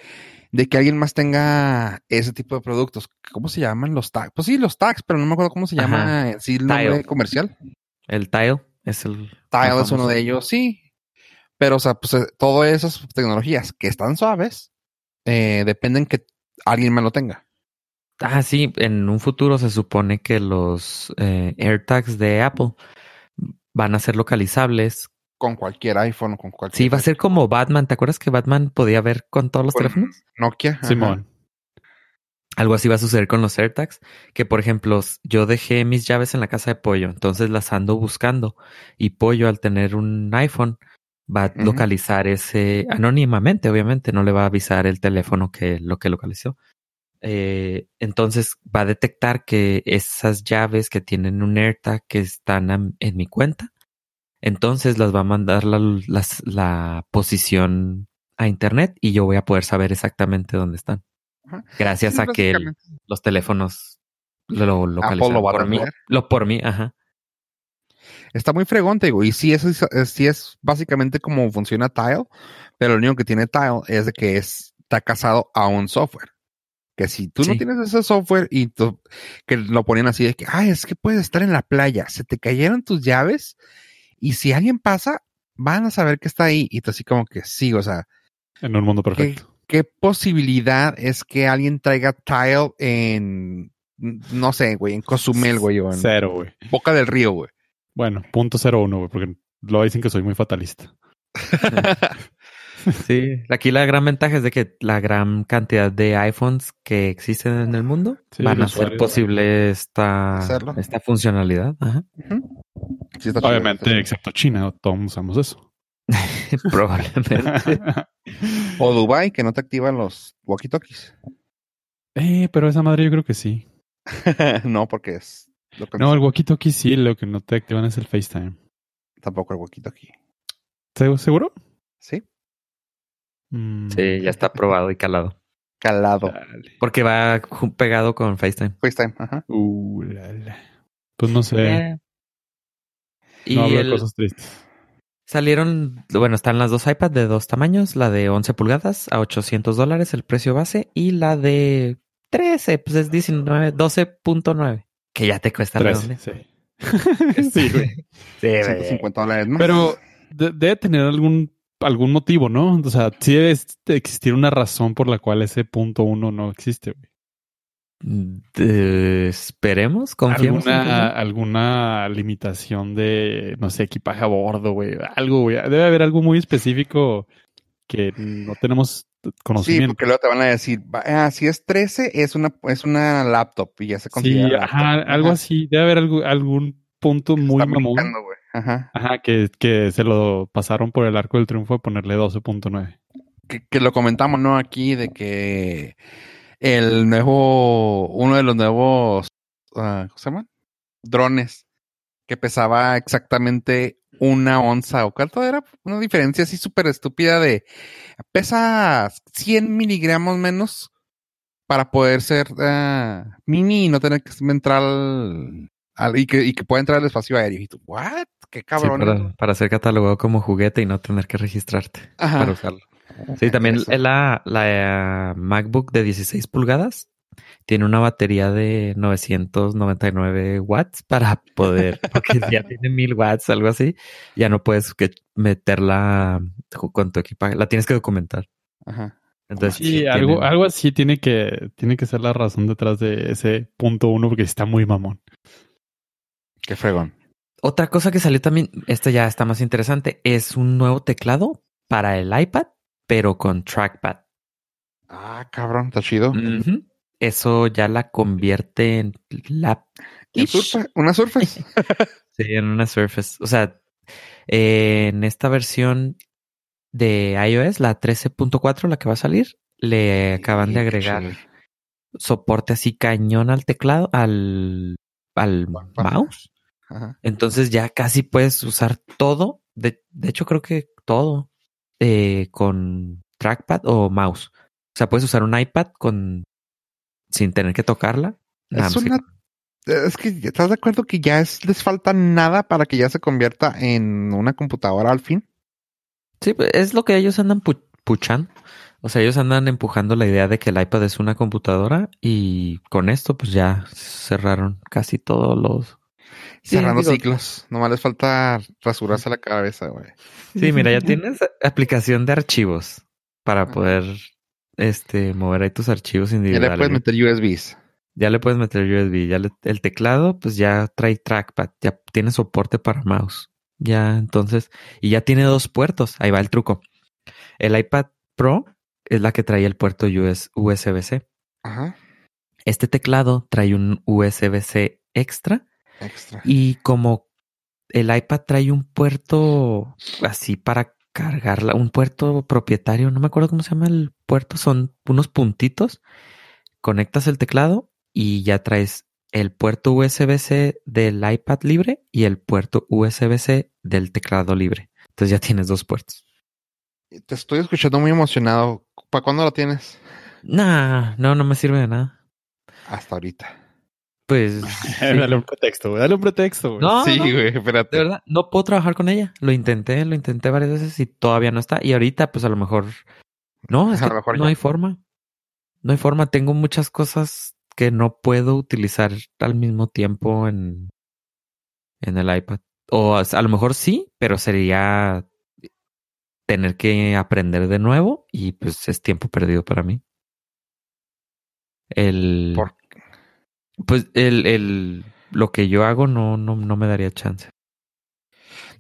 Speaker 1: de que alguien más tenga ese tipo de productos. ¿Cómo se llaman los tags? Pues sí, los tags, pero no me acuerdo cómo se
Speaker 3: Ajá.
Speaker 1: llama en sí el nombre
Speaker 3: Tile.
Speaker 1: comercial.
Speaker 3: El Tile es el.
Speaker 1: Tile es uno de ellos, sí. Pero, o sea, pues eh, todas esas tecnologías que están suaves, eh, dependen que alguien más lo tenga.
Speaker 3: Ah, sí, en un futuro se supone que los eh, AirTags de Apple van a ser localizables.
Speaker 1: Con cualquier iPhone, con cualquier.
Speaker 3: Sí, va a ser como Batman. ¿Te acuerdas que Batman podía ver con todos los
Speaker 1: Con
Speaker 3: teléfonos?
Speaker 1: Nokia. ajá.
Speaker 2: Simón.
Speaker 3: Algo así va a suceder con los AirTags, que por ejemplo, yo dejé mis llaves en la casa de Pollo, entonces las ando buscando y Pollo al tener un iPhone va a localizar ese anónimamente, obviamente, no le va a avisar el teléfono que lo que localizó. Eh, entonces va a detectar que esas llaves que tienen un AirTag que están en mi cuenta, entonces las va a mandar la, las- la posición a internet y yo voy a poder saber exactamente dónde están.
Speaker 1: Ajá.
Speaker 3: Gracias
Speaker 1: Sí,
Speaker 3: a que el- los teléfonos lo localizan
Speaker 1: lo
Speaker 3: por mí. Lo por mí, ajá.
Speaker 1: Está muy fregón, te digo. Y sí es, es- sí es básicamente como funciona Tile, pero lo único que tiene Tile es de que es, está casado a un software. Que si tú no tienes ese software y tú- que lo ponían así de que, ay, es que puedes estar en la playa, se te cayeron tus llaves y si alguien pasa, van a saber que está ahí. Y tú así como que sí, o sea,
Speaker 2: En un mundo perfecto.
Speaker 1: ¿qué posibilidad es que alguien traiga Tile en, no sé, güey, en Cozumel, güey, o en
Speaker 2: Cero, güey.
Speaker 1: Boca del Río, güey?
Speaker 2: Bueno, punto cero uno, güey, porque lo dicen que soy muy fatalista.
Speaker 3: Sí. Aquí la gran ventaja es de que la gran cantidad de iPhones que existen en el mundo
Speaker 2: Sí,
Speaker 3: van a hacer posible esta,
Speaker 1: Hacerlo.
Speaker 3: esta funcionalidad. Ajá.
Speaker 1: Ujú. Sí está chido.
Speaker 2: Obviamente, excepto China, todos usamos eso.
Speaker 3: Probablemente.
Speaker 1: O Dubai que no te activan los walkie-talkies.
Speaker 2: eh, pero esa madre yo creo que sí.
Speaker 1: no, porque es lo que
Speaker 2: No, el walkie-talkie sí, lo que no te activan es el FaceTime.
Speaker 1: tampoco el walkie-talkie.
Speaker 2: ¿Se- ¿Seguro?
Speaker 1: Sí,
Speaker 2: Mm,
Speaker 3: Sí, ya está probado y calado.
Speaker 1: calado.
Speaker 2: dale.
Speaker 3: Porque va pegado con FaceTime.
Speaker 1: FaceTime, ajá.
Speaker 2: Uh, la, la. Pues no sé.
Speaker 3: Eh. Y
Speaker 2: no
Speaker 3: el-
Speaker 2: cosas tristes.
Speaker 3: salieron, bueno, están las dos iPads de dos tamaños, la de 11 pulgadas a 800 dólares el precio base y la de 13, pues es 19, 12.9, que ya te cuesta
Speaker 2: Tres,
Speaker 3: redoble.
Speaker 2: sí. sí, güey.
Speaker 1: 150 dólares más.
Speaker 2: Pero de- debe tener algún algún motivo, ¿no? O sea, sí debe existir una razón por la cual ese punto uno no existe, güey.
Speaker 3: Esperemos, confiemos.
Speaker 2: alguna, alguna limitación de, no sé, equipaje a bordo, güey. Algo, güey. Debe haber algo muy específico que no tenemos
Speaker 1: sí,
Speaker 2: conocimiento.
Speaker 1: porque luego te van a decir, va- ah, si es 13, es una, es una laptop y ya se
Speaker 2: Sí,
Speaker 1: considera.
Speaker 2: ajá,
Speaker 1: laptop.
Speaker 2: algo
Speaker 1: Ajá.
Speaker 2: así. Debe haber algo- algún punto muy mamón.
Speaker 1: güey. Ajá.
Speaker 2: Ajá, que, que se lo pasaron por el arco del triunfo de ponerle 12.9.
Speaker 1: que, que lo comentamos, ¿no? Aquí de que el nuevo, uno de los nuevos, ah, ¿cómo se llaman? Drones, que pesaba exactamente una onza o cuánto era, una diferencia así súper estúpida de, pesa 100 miligramos menos para poder ser ah, mini y no tener que entrar al, al- y, que, y que pueda entrar al espacio aéreo. Y tú, ¿what? Qué
Speaker 3: Sí,
Speaker 1: cabrón.
Speaker 3: para, para ser catalogado como juguete y no tener que registrarte
Speaker 1: Ajá.
Speaker 3: para usarlo. Sí, también
Speaker 1: Eso.
Speaker 3: la, la eh, MacBook de 16 pulgadas tiene una batería de 999 watts para poder, porque ya tiene 1000 watts, algo así, ya no puedes que meterla con tu equipaje, la tienes que documentar.
Speaker 1: Ajá.
Speaker 3: Entonces,
Speaker 2: Sí,
Speaker 3: sí,
Speaker 2: algo, algo así tiene que, tiene que ser la razón detrás de ese punto uno, porque está muy mamón.
Speaker 1: Qué fregón.
Speaker 3: Otra cosa que salió también, esta ya está más interesante, es un nuevo teclado para el iPad, pero con trackpad.
Speaker 1: Ah, cabrón, está chido.
Speaker 3: Eso ya la convierte en.
Speaker 1: ¿Y Surfa- ¿Una Surface?
Speaker 3: Sí, en una Surface. O sea, eh, en esta versión de iOS, la 13.4, la que va a salir, le acaban de agregar soporte así cañón al teclado, al, al mouse.
Speaker 1: Ajá.
Speaker 3: Entonces ya casi puedes usar todo. De, de hecho, creo que todo eh, con trackpad o mouse. O sea, puedes usar un iPad con sin tener que tocarla. Nada
Speaker 1: Es
Speaker 3: que
Speaker 1: una- Es que estás de acuerdo que ya es, les falta nada para que ya se convierta en una computadora al fin.
Speaker 3: Sí, pues, es lo que ellos andan pu- puchando. O sea, ellos andan empujando la idea de que el iPad es una computadora y con esto pues ya cerraron casi todos los... Sí,
Speaker 1: Cerrando
Speaker 3: digo-
Speaker 1: ciclos. Nomás les falta rasurarse la cabeza, güey.
Speaker 3: Sí, mira, ya tienes aplicación de archivos para poder este mover ahí tus archivos
Speaker 1: Ya le
Speaker 3: individuales.
Speaker 1: puedes meter USBs.
Speaker 3: Ya le puedes meter USB, ya le- el teclado pues ya trae trackpad, ya tiene soporte para mouse. Ya, entonces, y ya tiene dos puertos. Ahí va el truco. El iPad Pro es la que trae el puerto US USB-C.
Speaker 1: Ajá.
Speaker 3: Este teclado trae un USB-C extra
Speaker 1: Extra.
Speaker 3: y como el iPad trae un puerto así para cargarla, un puerto propietario, no me acuerdo cómo se llama el puerto, son unos puntitos. Conectas el teclado y ya traes el puerto USB-C del iPad libre y el puerto USB-C del teclado libre. Entonces ya tienes dos puertos.
Speaker 1: Te estoy escuchando muy emocionado. ¿Para cuándo lo tienes?
Speaker 3: Nah, no, no me sirve de nada.
Speaker 1: Hasta ahorita.
Speaker 3: Pues
Speaker 2: dale un pretexto, güey. Dale un pretexto, güey.
Speaker 3: no,
Speaker 1: sí,
Speaker 3: no,
Speaker 1: güey, espérate.
Speaker 3: de verdad, no puedo trabajar con ella. Lo intenté, lo intenté varias veces y todavía no está. Y ahorita, pues a lo mejor, no, es
Speaker 1: A
Speaker 3: que
Speaker 1: lo mejor
Speaker 3: no
Speaker 1: ya.
Speaker 3: hay forma. No hay forma. Tengo muchas cosas que no puedo utilizar al mismo tiempo en, en el iPad. O a a lo mejor sí, pero sería tener que aprender de nuevo y pues es tiempo perdido para mí. El,
Speaker 1: ¿Por
Speaker 3: pues el, el, lo que yo hago no, no, no me daría chance.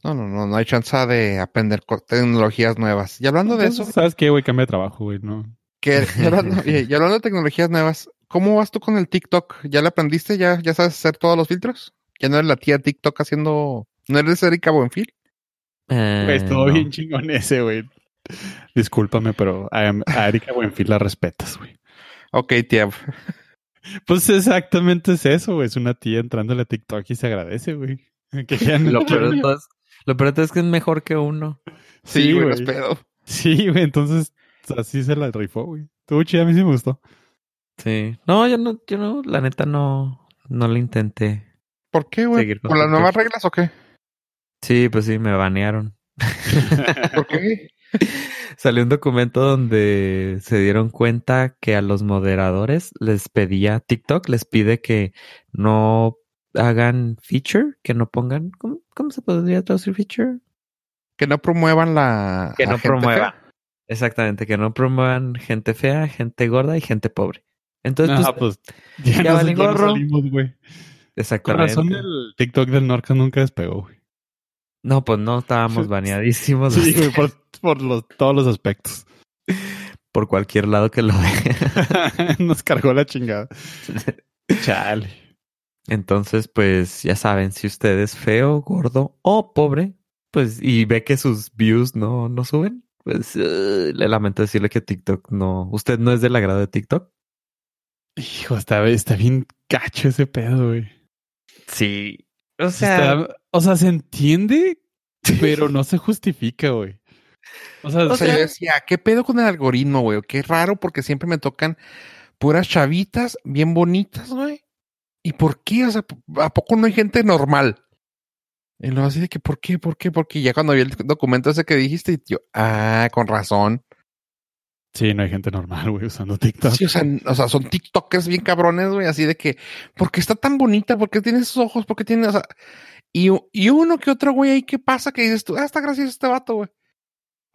Speaker 1: No, no, no, no hay chance de aprender tecnologías nuevas. Y hablando de eso,
Speaker 2: ¿Sabes qué, güey? Cambia de trabajo, güey, ¿no?
Speaker 1: que y hablando, y y hablando de tecnologías nuevas, ¿cómo vas tú con el TikTok? ¿Ya le aprendiste? ¿Ya, ya sabes hacer todos los filtros? ¿Ya no eres la tía TikTok haciendo, no eres Erika Buenfil?
Speaker 3: Eh,
Speaker 2: estuvo
Speaker 3: no.
Speaker 2: bien chingón ese, güey. Discúlpame, pero a, a Erika Buenfil la respetas, güey.
Speaker 1: Ok, tía.
Speaker 2: Pues exactamente es eso, güey. Es una tía entrándole a TikTok y se agradece, güey. Que ya no-
Speaker 3: Lo peor, de todo es, lo peor de todo es que es mejor que uno.
Speaker 1: Sí,
Speaker 2: Sí,
Speaker 1: güey, pedo.
Speaker 2: Sí, güey. Entonces, así se la rifó, güey. Estuvo chida, a mí sí me gustó.
Speaker 3: Sí. No, yo no, yo no, la neta no, no lo intenté.
Speaker 1: ¿Por qué, güey?
Speaker 3: Con
Speaker 1: ¿Con las nuevas reglas o qué?
Speaker 3: Sí, pues sí, me banearon.
Speaker 1: ¿Por qué?
Speaker 3: Salió un documento donde se dieron cuenta que a los moderadores les pedía, TikTok les pide que no hagan feature, que no pongan, ¿cómo, cómo se podría traducir feature?
Speaker 1: Que no promuevan la.
Speaker 3: Que no
Speaker 1: gente
Speaker 3: promueva.
Speaker 1: fea.
Speaker 3: Exactamente, que no promuevan gente fea, gente gorda y gente pobre. Entonces,
Speaker 2: Ah,
Speaker 3: pues,
Speaker 2: pues ya,
Speaker 3: ya
Speaker 2: no,
Speaker 3: valen gorro.
Speaker 2: salimos,
Speaker 3: exactamente.
Speaker 2: razón el TikTok del Norca nunca despegó, güey.
Speaker 3: No, pues no, estábamos baneadísimos
Speaker 2: Sí, güey, por, por los, todos los aspectos.
Speaker 3: por cualquier lado que lo vea.
Speaker 2: Nos cargó la chingada. Chale.
Speaker 3: Entonces, pues ya saben, si usted es feo, gordo o pobre, pues y ve que sus views no, no suben, pues eh, le lamento decirle que TikTok no, usted no es del agrado de TikTok.
Speaker 2: Hijo, está, está bien cacho ese pedo, güey.
Speaker 3: Sí. O
Speaker 2: Está- o sea, se entiende, pero no se justifica, güey. O sea,
Speaker 1: O sea,
Speaker 3: sea-
Speaker 1: yo decía, ¿qué pedo con el algoritmo, güey? Qué raro porque siempre me tocan puras chavitas bien bonitas, güey. ¿Y por qué? O sea, ¿a poco no hay gente normal? Y luego así de que, ¿por qué? ¿Por qué? Porque ya cuando vi el documento ese que dijiste, yo, ah, con razón.
Speaker 2: sí, no hay gente normal, güey, usando TikTok.
Speaker 1: Sí, o sea, o sea, son TikTokers bien cabrones, güey, así de que, ¿por qué está tan bonita? ¿Por qué tiene esos ojos? ¿Por qué tiene, o sea, y, y uno que otro, güey, ahí, ¿qué pasa? Que dices tú, ah, está gracioso este vato, güey.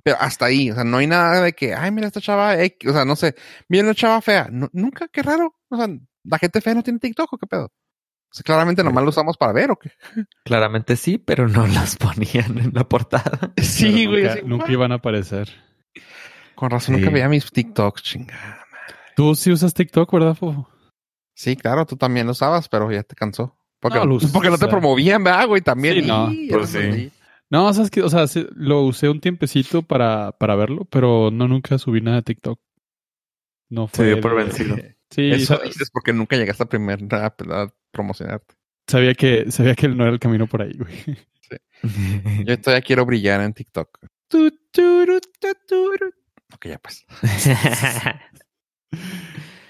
Speaker 1: Pero hasta ahí, o sea, no hay nada de que, ay, mira esta chava, X", o sea, no sé, viene una chava fea. No- nunca, qué raro. O sea, la gente fea no tiene TikTok o qué pedo. O sea, claramente nomás lo usamos para ver o qué.
Speaker 3: claramente sí, pero no las ponían en la portada.
Speaker 2: Pero Nunca,
Speaker 1: así,
Speaker 2: nunca iban a aparecer.
Speaker 1: Con razón,
Speaker 3: Sí.
Speaker 1: nunca veía mis TikToks, chingada.
Speaker 2: Tú sí usas TikTok, ¿verdad, Fofo?
Speaker 1: Sí, claro, tú también lo usabas, pero ya te cansó. Porque
Speaker 2: No,
Speaker 1: porque te
Speaker 2: o sea.
Speaker 1: promovían, ¿verdad, güey? También.
Speaker 2: Sí, no,
Speaker 1: Y-
Speaker 3: pues sí.
Speaker 2: No, sabes que, o sea, sí, lo usé un tiempecito para, para verlo, pero no nunca subí nada a TikTok. No fue.
Speaker 3: dio por
Speaker 2: de-
Speaker 3: vencido.
Speaker 2: Sí,
Speaker 1: Eso dices porque nunca llegaste a primer a, a promocionarte.
Speaker 2: sabía que, sabía que no era el camino por ahí, güey.
Speaker 1: Yo todavía quiero brillar en TikTok. Ok, ya pues.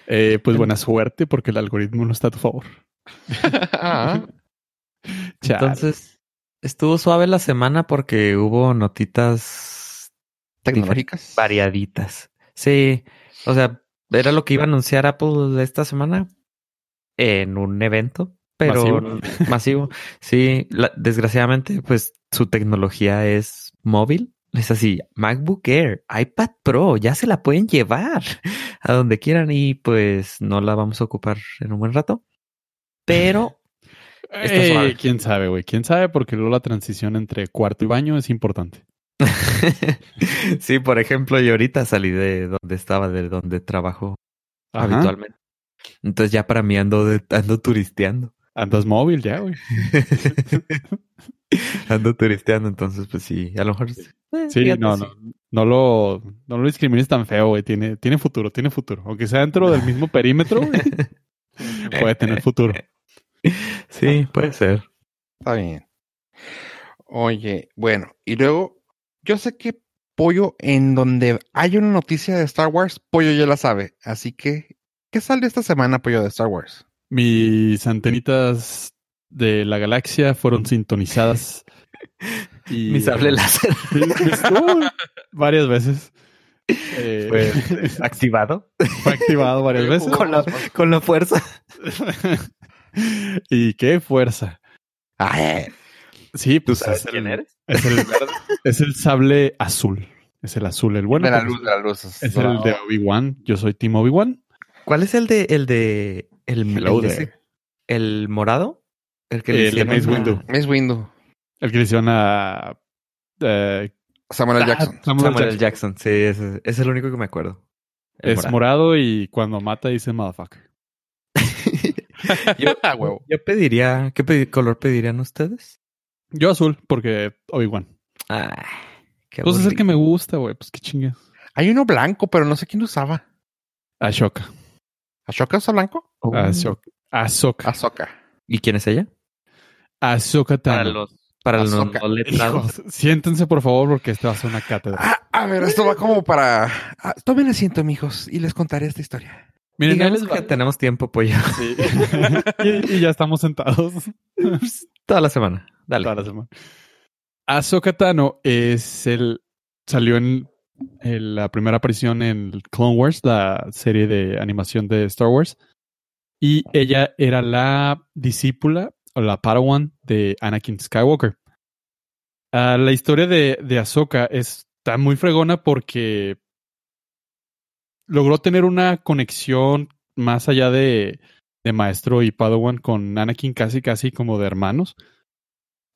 Speaker 2: Eh, pues buena suerte porque el algoritmo no está a tu favor.
Speaker 1: Ah.
Speaker 3: Entonces, estuvo suave la semana porque hubo notitas
Speaker 1: Tecnológicas.
Speaker 3: variaditas. Sí, o sea, era lo que iba a anunciar Apple esta semana en un evento, pero
Speaker 2: Masivo.
Speaker 3: masivo. Sí, la- desgraciadamente, pues su tecnología es móvil. Es así, MacBook Air, iPad Pro, ya se la pueden llevar a donde quieran y pues no la vamos a ocupar en un buen rato. Pero
Speaker 2: Eh, quién sabe, güey. Quién sabe, porque luego la transición entre cuarto y baño es importante.
Speaker 3: sí, por ejemplo, yo ahorita salí de donde estaba, de donde trabajo
Speaker 2: Ajá.
Speaker 3: habitualmente. Entonces ya para mí ando, de- ando turisteando.
Speaker 2: Andas móvil ya, güey.
Speaker 3: ando turisteando, entonces pues sí, a lo mejor... eh,
Speaker 2: Sí,
Speaker 3: fíjate,
Speaker 2: no,
Speaker 3: sí.
Speaker 2: no, no lo, no lo discrimines tan feo, güey. Tiene, tiene futuro, tiene futuro. Aunque sea dentro del mismo perímetro, güey, puede tener futuro.
Speaker 3: Sí, puede ser.
Speaker 1: Está bien. Oye, bueno, y luego, yo sé que Pollo, en donde hay una noticia de Star Wars, Pollo ya la sabe. Así que, ¿qué sale esta semana, Pollo, de Star Wars?
Speaker 2: Mis antenitas de la galaxia fueron sintonizadas. Y,
Speaker 3: Mi sable láser
Speaker 2: varias veces. Eh,
Speaker 3: fue activado
Speaker 2: fue activado varias veces.
Speaker 3: con la, con la fuerza.
Speaker 2: y qué fuerza.
Speaker 1: Ay,
Speaker 2: Sí,
Speaker 3: ¿Tú
Speaker 2: pues
Speaker 3: sabes
Speaker 2: es el,
Speaker 3: quién eres?
Speaker 2: Es el, es sable azul. Es el azul, el bueno.
Speaker 1: de la
Speaker 2: porque
Speaker 1: luz, de la luz.
Speaker 2: Es el de Obi-Wan. Yo soy Team Obi-Wan.
Speaker 3: ¿Cuál es el de el de el, el, de
Speaker 2: there.
Speaker 3: ese- el morado? El que le
Speaker 2: El de
Speaker 3: hicieron
Speaker 2: Mace
Speaker 3: a-
Speaker 2: Windu.
Speaker 1: Es Windu.
Speaker 2: El que le hicieron a. eh,
Speaker 1: Samuel L.
Speaker 2: ah,
Speaker 1: Jackson.
Speaker 2: Samuel
Speaker 3: Samuel L.
Speaker 2: Jackson.
Speaker 3: Jackson, sí, ese, ese es el único que me acuerdo. El
Speaker 2: Es morado y cuando mata dice motherfucker.
Speaker 3: yo,
Speaker 1: Ah, huevo.
Speaker 3: yo pediría, ¿qué pedi- color pedirían ustedes?
Speaker 2: Yo azul, porque Obi-Wan.
Speaker 3: Ah, qué
Speaker 2: Pues es el que me gusta, güey. Pues qué chingue.
Speaker 1: Hay uno blanco, pero no sé quién lo usaba.
Speaker 2: Ashoka.
Speaker 1: ¿Ashoka usa blanco?
Speaker 3: Oh.
Speaker 2: Ahsoka. Ahsoka.
Speaker 1: Ahsoka.
Speaker 3: ¿Y quién es ella?
Speaker 2: Ahsoka
Speaker 3: Para
Speaker 2: Tano.
Speaker 3: los para los
Speaker 1: Ahsoka.
Speaker 3: no letrados.
Speaker 2: Hijos, siéntense por favor porque esta va a ser una cátedra.
Speaker 1: Ah, a ver, esto va como para... Ah, tomen asiento, mijos, y les contaré esta historia.
Speaker 2: Miren, ahí
Speaker 3: Digamos
Speaker 2: les
Speaker 3: que
Speaker 2: va.
Speaker 3: tenemos tiempo, pollo.
Speaker 2: Sí. y, y ya estamos sentados
Speaker 3: Toda la semana. Dale.
Speaker 2: toda la semana. Ahsoka Tano es el salió en, en la primera aparición en Clone Wars, la serie de animación de Star Wars, y ella era la discípula o la Padawan de Anakin Skywalker. Ah, la historia de, de Ahsoka está muy fregona porque logró tener una conexión más allá de, de maestro y Padawan con Anakin casi casi como de hermanos.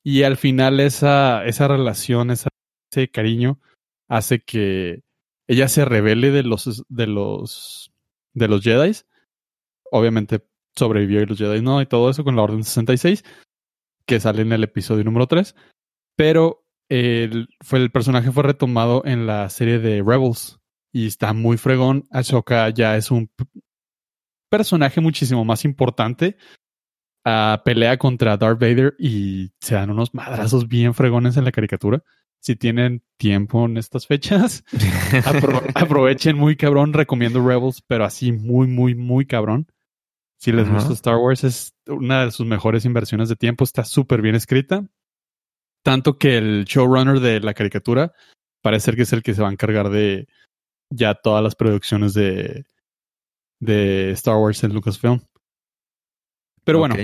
Speaker 2: Y al final esa, esa relación, ese cariño hace que ella se revele de los de los de los Jedi. Obviamente sobrevivió y los Jedi no, y todo eso con la Orden 66, que sale en el episodio número 3. Pero fue, el personaje fue retomado en la serie de Rebels. Y está muy fregón. Ahsoka ya es un personaje muchísimo más importante. Ah, pelea contra Darth Vader y se dan unos madrazos bien fregones en la caricatura. Si tienen tiempo en estas fechas, apro- aprovechen muy cabrón. Recomiendo Rebels, pero así muy, muy, muy cabrón. Si les gusta Star Wars, es una de sus mejores inversiones de tiempo. Está súper bien escrita. Tanto que el showrunner de la caricatura parece ser que es el que se va a encargar de ya todas las producciones de, de Star Wars en Lucasfilm. Pero bueno,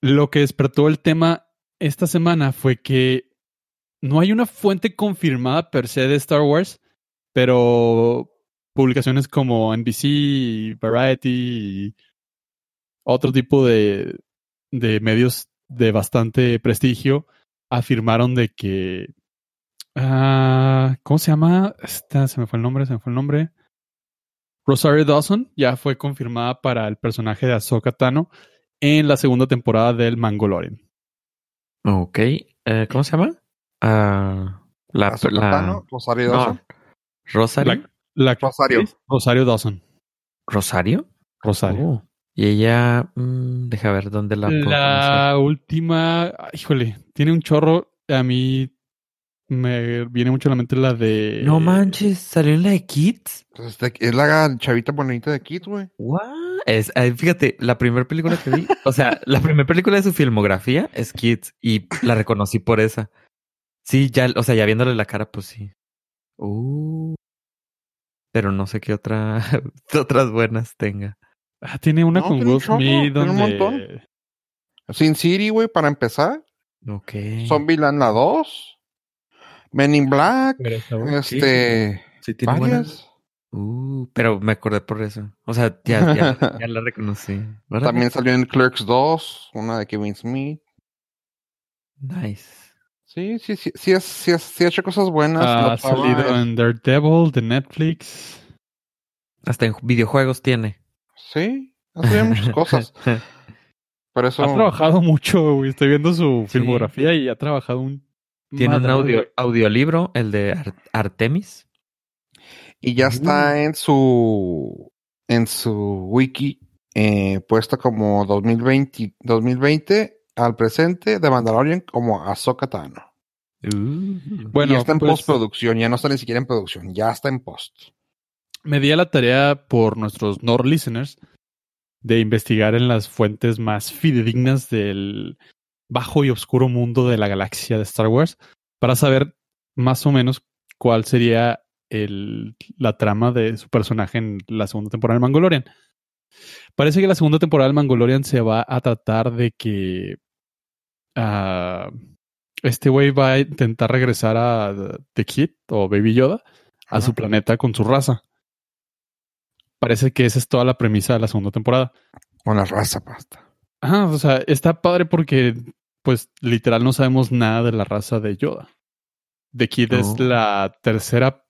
Speaker 2: lo que despertó el tema esta semana fue que no hay una fuente confirmada per se de Star Wars, pero publicaciones como NBC, Variety y otro tipo de, de medios de bastante prestigio afirmaron de que ah, ¿cómo se llama? Esta, se me fue el nombre, se me fue el nombre. Rosario Dawson ya fue confirmada para el personaje de Ahsoka Tano en la segunda temporada del Mangolorian.
Speaker 3: Ok. Eh, ¿Cómo se llama? Ah, la,
Speaker 1: Ahsoka
Speaker 3: la-
Speaker 1: Tano, Rosario
Speaker 3: no,
Speaker 1: Dawson.
Speaker 3: Rosario.
Speaker 2: La- la-
Speaker 1: Rosario.
Speaker 2: Rosario Dawson.
Speaker 3: ¿Rosario?
Speaker 2: Rosario.
Speaker 3: Oh. Y ella, mm, deja ver dónde la.
Speaker 2: La última, ah, híjole, tiene un chorro. A mí me viene mucho a la mente la de.
Speaker 3: No manches, salió en la de Kids.
Speaker 1: Pues de- es la chavita bonita de Kid, güey.
Speaker 3: What? Es, eh, fíjate, la primera película que vi, o sea, la primera película de su filmografía es Kids y la reconocí por esa. Sí, ya, o sea, ya viéndole la cara, pues sí. Uh, pero no sé qué otra, otras buenas tenga.
Speaker 2: Ah, tiene una
Speaker 1: No,
Speaker 2: con Will Smith
Speaker 1: tiene un
Speaker 2: donde.
Speaker 1: montón. Sin City, güey, para empezar.
Speaker 3: Ok.
Speaker 1: Zombieland la 2. Men in Black. Este.
Speaker 3: Sí, tiene buenas.
Speaker 1: varias.
Speaker 3: Uh, pero me acordé por eso. O sea, ya, ya, ya la reconocí.
Speaker 1: También salió en Clerks 2, una de Kevin Smith.
Speaker 3: Nice.
Speaker 1: Sí, sí, sí, sí, es- sí, es- sí ha hecho cosas buenas.
Speaker 2: Ha salido en Daredevil de Netflix.
Speaker 3: Hasta en videojuegos tiene.
Speaker 1: Sí, ha salido en muchas cosas. Por eso.
Speaker 2: Ha trabajado mucho, güey. Estoy viendo su
Speaker 3: Sí.
Speaker 2: filmografía y ha trabajado un.
Speaker 3: Tiene un
Speaker 2: madral,
Speaker 3: audio, audiolibro, el de Ar- Artemis.
Speaker 1: Y ya está en su en su wiki eh, puesto como 2020, 2020 al presente de Mandalorian como Ahsoka Tano.
Speaker 3: Uh.
Speaker 2: Bueno,
Speaker 1: y ya está en
Speaker 2: pues,
Speaker 1: postproducción, ya no está ni siquiera en producción, ya está en post.
Speaker 2: me di a la tarea por nuestros Nord listeners de investigar en las fuentes más fidedignas del bajo y oscuro mundo de la galaxia de Star Wars para saber más o menos cuál sería el, la trama de su personaje en la segunda temporada de Mangalorian. Parece que la segunda temporada de Mangalorian se va a tratar de que ah, este güey va a intentar regresar a The Kid o Baby Yoda a su planeta con su raza. Parece que esa es toda la premisa de la segunda temporada.
Speaker 1: Con la raza pasta.
Speaker 2: Ajá, o sea, está padre porque, pues, literal no sabemos nada de la raza de Yoda. The Kid es la tercera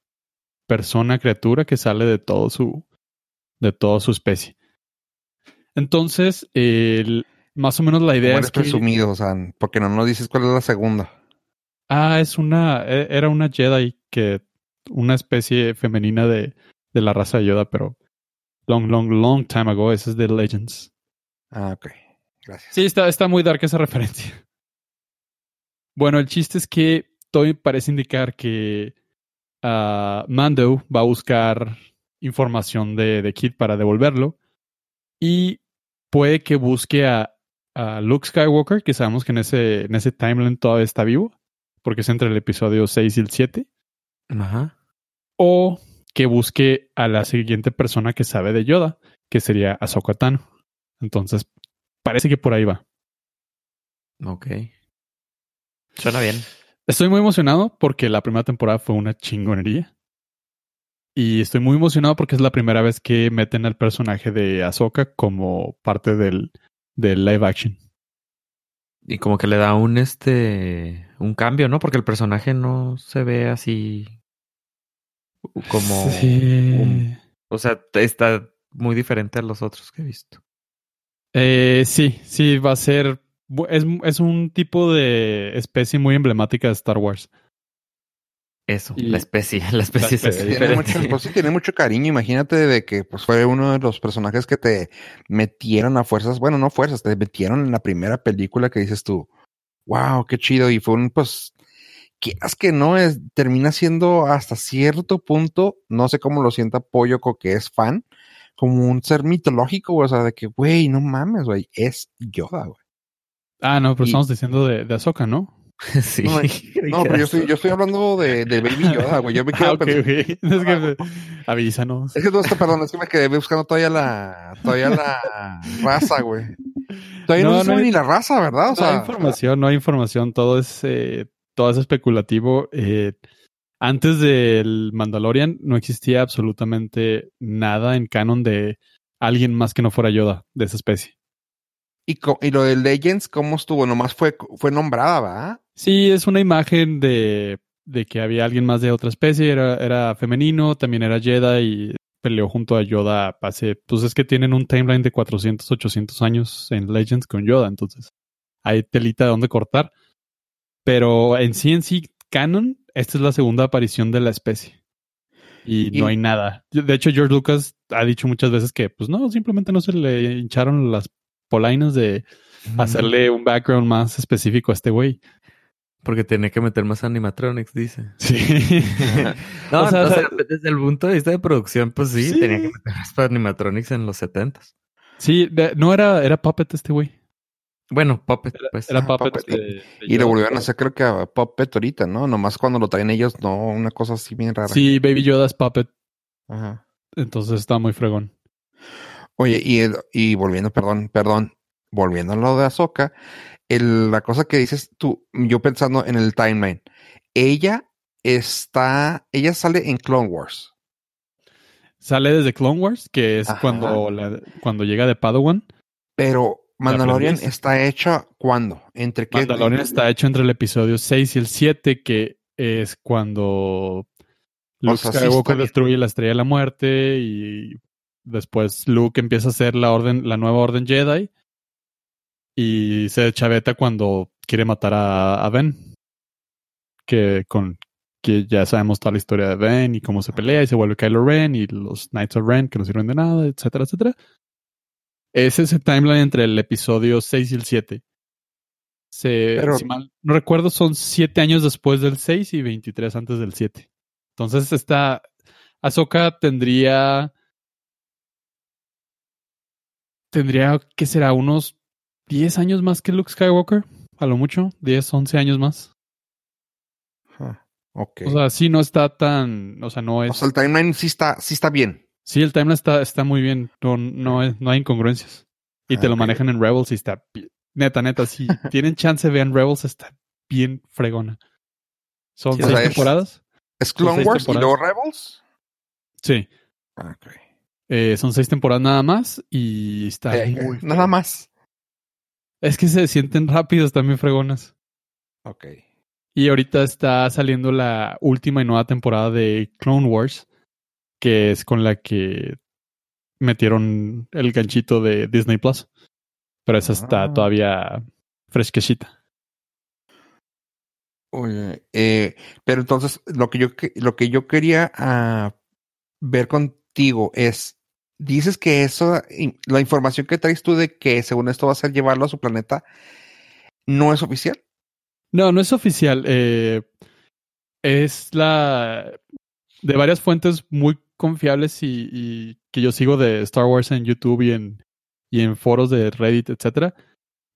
Speaker 2: persona, criatura que sale de todo su, de toda su especie. Entonces, el- más o menos la idea es que,
Speaker 1: presumido, o sea, porque no nos dices cuál es la segunda.
Speaker 2: ah, es una, e- era una Jedi que, una especie femenina de, de la raza de Yoda, pero long, long, long time ago, ese es de Legends.
Speaker 1: Ah, ok. Gracias.
Speaker 2: Sí, está, está muy dark esa referencia. Bueno, el chiste es que todo parece indicar que ah, Mando va a buscar información de, de Kid para devolverlo. Y puede que busque a, a Luke Skywalker, que sabemos que en ese, en ese timeline todavía está vivo, porque es entre el episodio 6 y el 7.
Speaker 3: Ajá.
Speaker 2: O que busque a la siguiente persona que sabe de Yoda, que sería Ahsoka Tano. Entonces, parece que por ahí va.
Speaker 3: Ok. Suena bien.
Speaker 2: Estoy muy emocionado porque la primera temporada fue una chingonería. Y estoy muy emocionado porque es la primera vez que meten al personaje de Ahsoka como parte del, del live action.
Speaker 3: Y como que le da un este un cambio, ¿no? Porque el personaje no se ve así como
Speaker 2: Sí.
Speaker 3: un- o sea, está muy diferente a los otros que he visto.
Speaker 2: Eh, sí, sí, va a ser. Es, es un tipo de especie muy emblemática de Star Wars.
Speaker 3: Eso,
Speaker 2: Y-
Speaker 3: la especie, la especie se
Speaker 2: especie.
Speaker 1: Tiene mucho, pues sí, tiene mucho cariño. Imagínate de que pues fue uno de los personajes que te metieron a fuerzas, bueno, no fuerzas, te metieron en la primera película que dices tú, wow, qué chido. Y fue un, pues, quieras que no, es, termina siendo hasta cierto punto, no sé cómo lo sienta Pollo, que es fan, como un ser mitológico, güey, o sea, de que, güey, no mames, güey, es Yoda, güey.
Speaker 2: Ah, no, pero
Speaker 1: Y-
Speaker 2: estamos diciendo de, de Ahsoka, ¿no?
Speaker 3: sí.
Speaker 1: No, No, pero yo estoy, yo estoy hablando de, de Baby Yoda, güey. Yo me quedo
Speaker 2: Ah, ok,
Speaker 1: pensando-.
Speaker 2: Es que, avísanos.
Speaker 1: Es que no está, perdón, es que me quedé buscando todavía la, todavía la raza, güey. Todavía no,
Speaker 2: No, hay-
Speaker 1: ni la raza, ¿verdad? O
Speaker 2: no hay
Speaker 1: sea,
Speaker 2: información, no hay información. Todo es, eh, todo es especulativo. Eh, antes del Mandalorian no existía absolutamente nada en canon de alguien más que no fuera Yoda de esa especie.
Speaker 1: y, y lo de Legends, ¿cómo estuvo? Nomás fue, fue nombrada, ¿verdad?
Speaker 2: Sí, es una imagen de, de que había alguien más de otra especie, era, era femenino, también era Jedi y peleó junto a Yoda hace, pues es que tienen un timeline de 400, 800 años en Legends con Yoda, entonces hay telita de dónde cortar. Pero en sí, en sí, canon, esta es la segunda aparición de la especie. Y,
Speaker 1: Y-
Speaker 2: no hay nada. De hecho, George Lucas ha dicho muchas veces que, pues no, simplemente no se le hincharon las polainas de hacerle un background más específico a este güey.
Speaker 3: Porque tiene que meter más animatronics, dice.
Speaker 2: Sí.
Speaker 3: No,
Speaker 2: O sea,
Speaker 3: o
Speaker 2: o sea-
Speaker 3: sea, desde el punto de vista de producción, pues sí,
Speaker 2: Sí.
Speaker 3: tenía que meter más animatronics en los setentas.
Speaker 2: Sí, de- no era, era Puppet este güey.
Speaker 3: Bueno, Puppet, pues.
Speaker 2: Era
Speaker 1: Ah,
Speaker 2: Puppet.
Speaker 1: Puppet.
Speaker 2: de- de
Speaker 1: Y lo volvieron a hacer, creo que a Puppet ahorita, ¿no? Nomás cuando lo traen ellos, no, una cosa así bien rara.
Speaker 2: Sí, Baby Yoda es Puppet.
Speaker 1: Ajá.
Speaker 2: Entonces está muy fregón.
Speaker 1: Oye, y, el- y volviendo, perdón, perdón, volviendo a lo de Ahsoka, el- la cosa que dices tú, yo pensando en el timeline, ella está, ella sale en Clone Wars.
Speaker 2: Sale desde Clone Wars, que es
Speaker 1: Ajá.
Speaker 2: cuando, la- cuando llega de Padawan.
Speaker 1: Pero Mandalorian está hecha cuándo? ¿Entre qué?
Speaker 2: Mandalorian está hecho entre el episodio 6 y el 7, que es cuando Luke
Speaker 1: sea, está
Speaker 2: Skywalker destruye la Estrella de la Muerte y después Luke empieza a hacer la orden, la nueva orden Jedi y se chaveta cuando quiere matar a, a Ben. Que con que ya sabemos toda la historia de Ben y cómo se pelea y se vuelve Kylo Ren y los Knights of Ren que no sirven de nada, etcétera, etcétera. Es ese timeline entre el episodio 6 y el 7. Se,
Speaker 1: Pero-
Speaker 2: si mal no recuerdo, son 7 años después del 6 y 23 antes del 7. Entonces está. Ahsoka tendría. Tendría, ¿qué será? Unos 10 años más que Luke Skywalker. A lo mucho. 10, 11 años más.
Speaker 1: Ok.
Speaker 2: O sea, sí no está tan. O sea, no es.
Speaker 1: O sea, el timeline sí está, sí está bien.
Speaker 2: Sí, el timeline está, está muy bien. No, no, no hay incongruencias. Y te lo
Speaker 1: Ok.
Speaker 2: manejan en Rebels y está. Neta, neta, si tienen chance, vean Rebels, está bien fregona. Son
Speaker 3: Sí,
Speaker 1: o
Speaker 2: seis
Speaker 1: sea,
Speaker 2: temporadas.
Speaker 1: ¿Es Clone Wars y luego Rebels?
Speaker 2: Sí.
Speaker 1: Ah, ok.
Speaker 2: Eh, son seis temporadas nada más y está
Speaker 1: Eh,
Speaker 2: muy
Speaker 1: nada más.
Speaker 2: Es que se sienten rápidos también fregonas.
Speaker 1: Ok.
Speaker 2: Y ahorita está saliendo la última y nueva temporada de Clone Wars, que es con la que metieron el ganchito de Disney Plus. Pero esa está
Speaker 1: Ah.
Speaker 2: todavía fresquecita.
Speaker 1: Oye, eh, pero entonces lo que yo lo que yo quería ah, ver contigo es dices que eso la información que traes tú de que según esto va a ser llevarlo a su planeta no es oficial.
Speaker 2: No, no es oficial. eh, es la de varias fuentes muy confiables y, que yo sigo de Star Wars en YouTube y en, y en foros de Reddit, etcétera.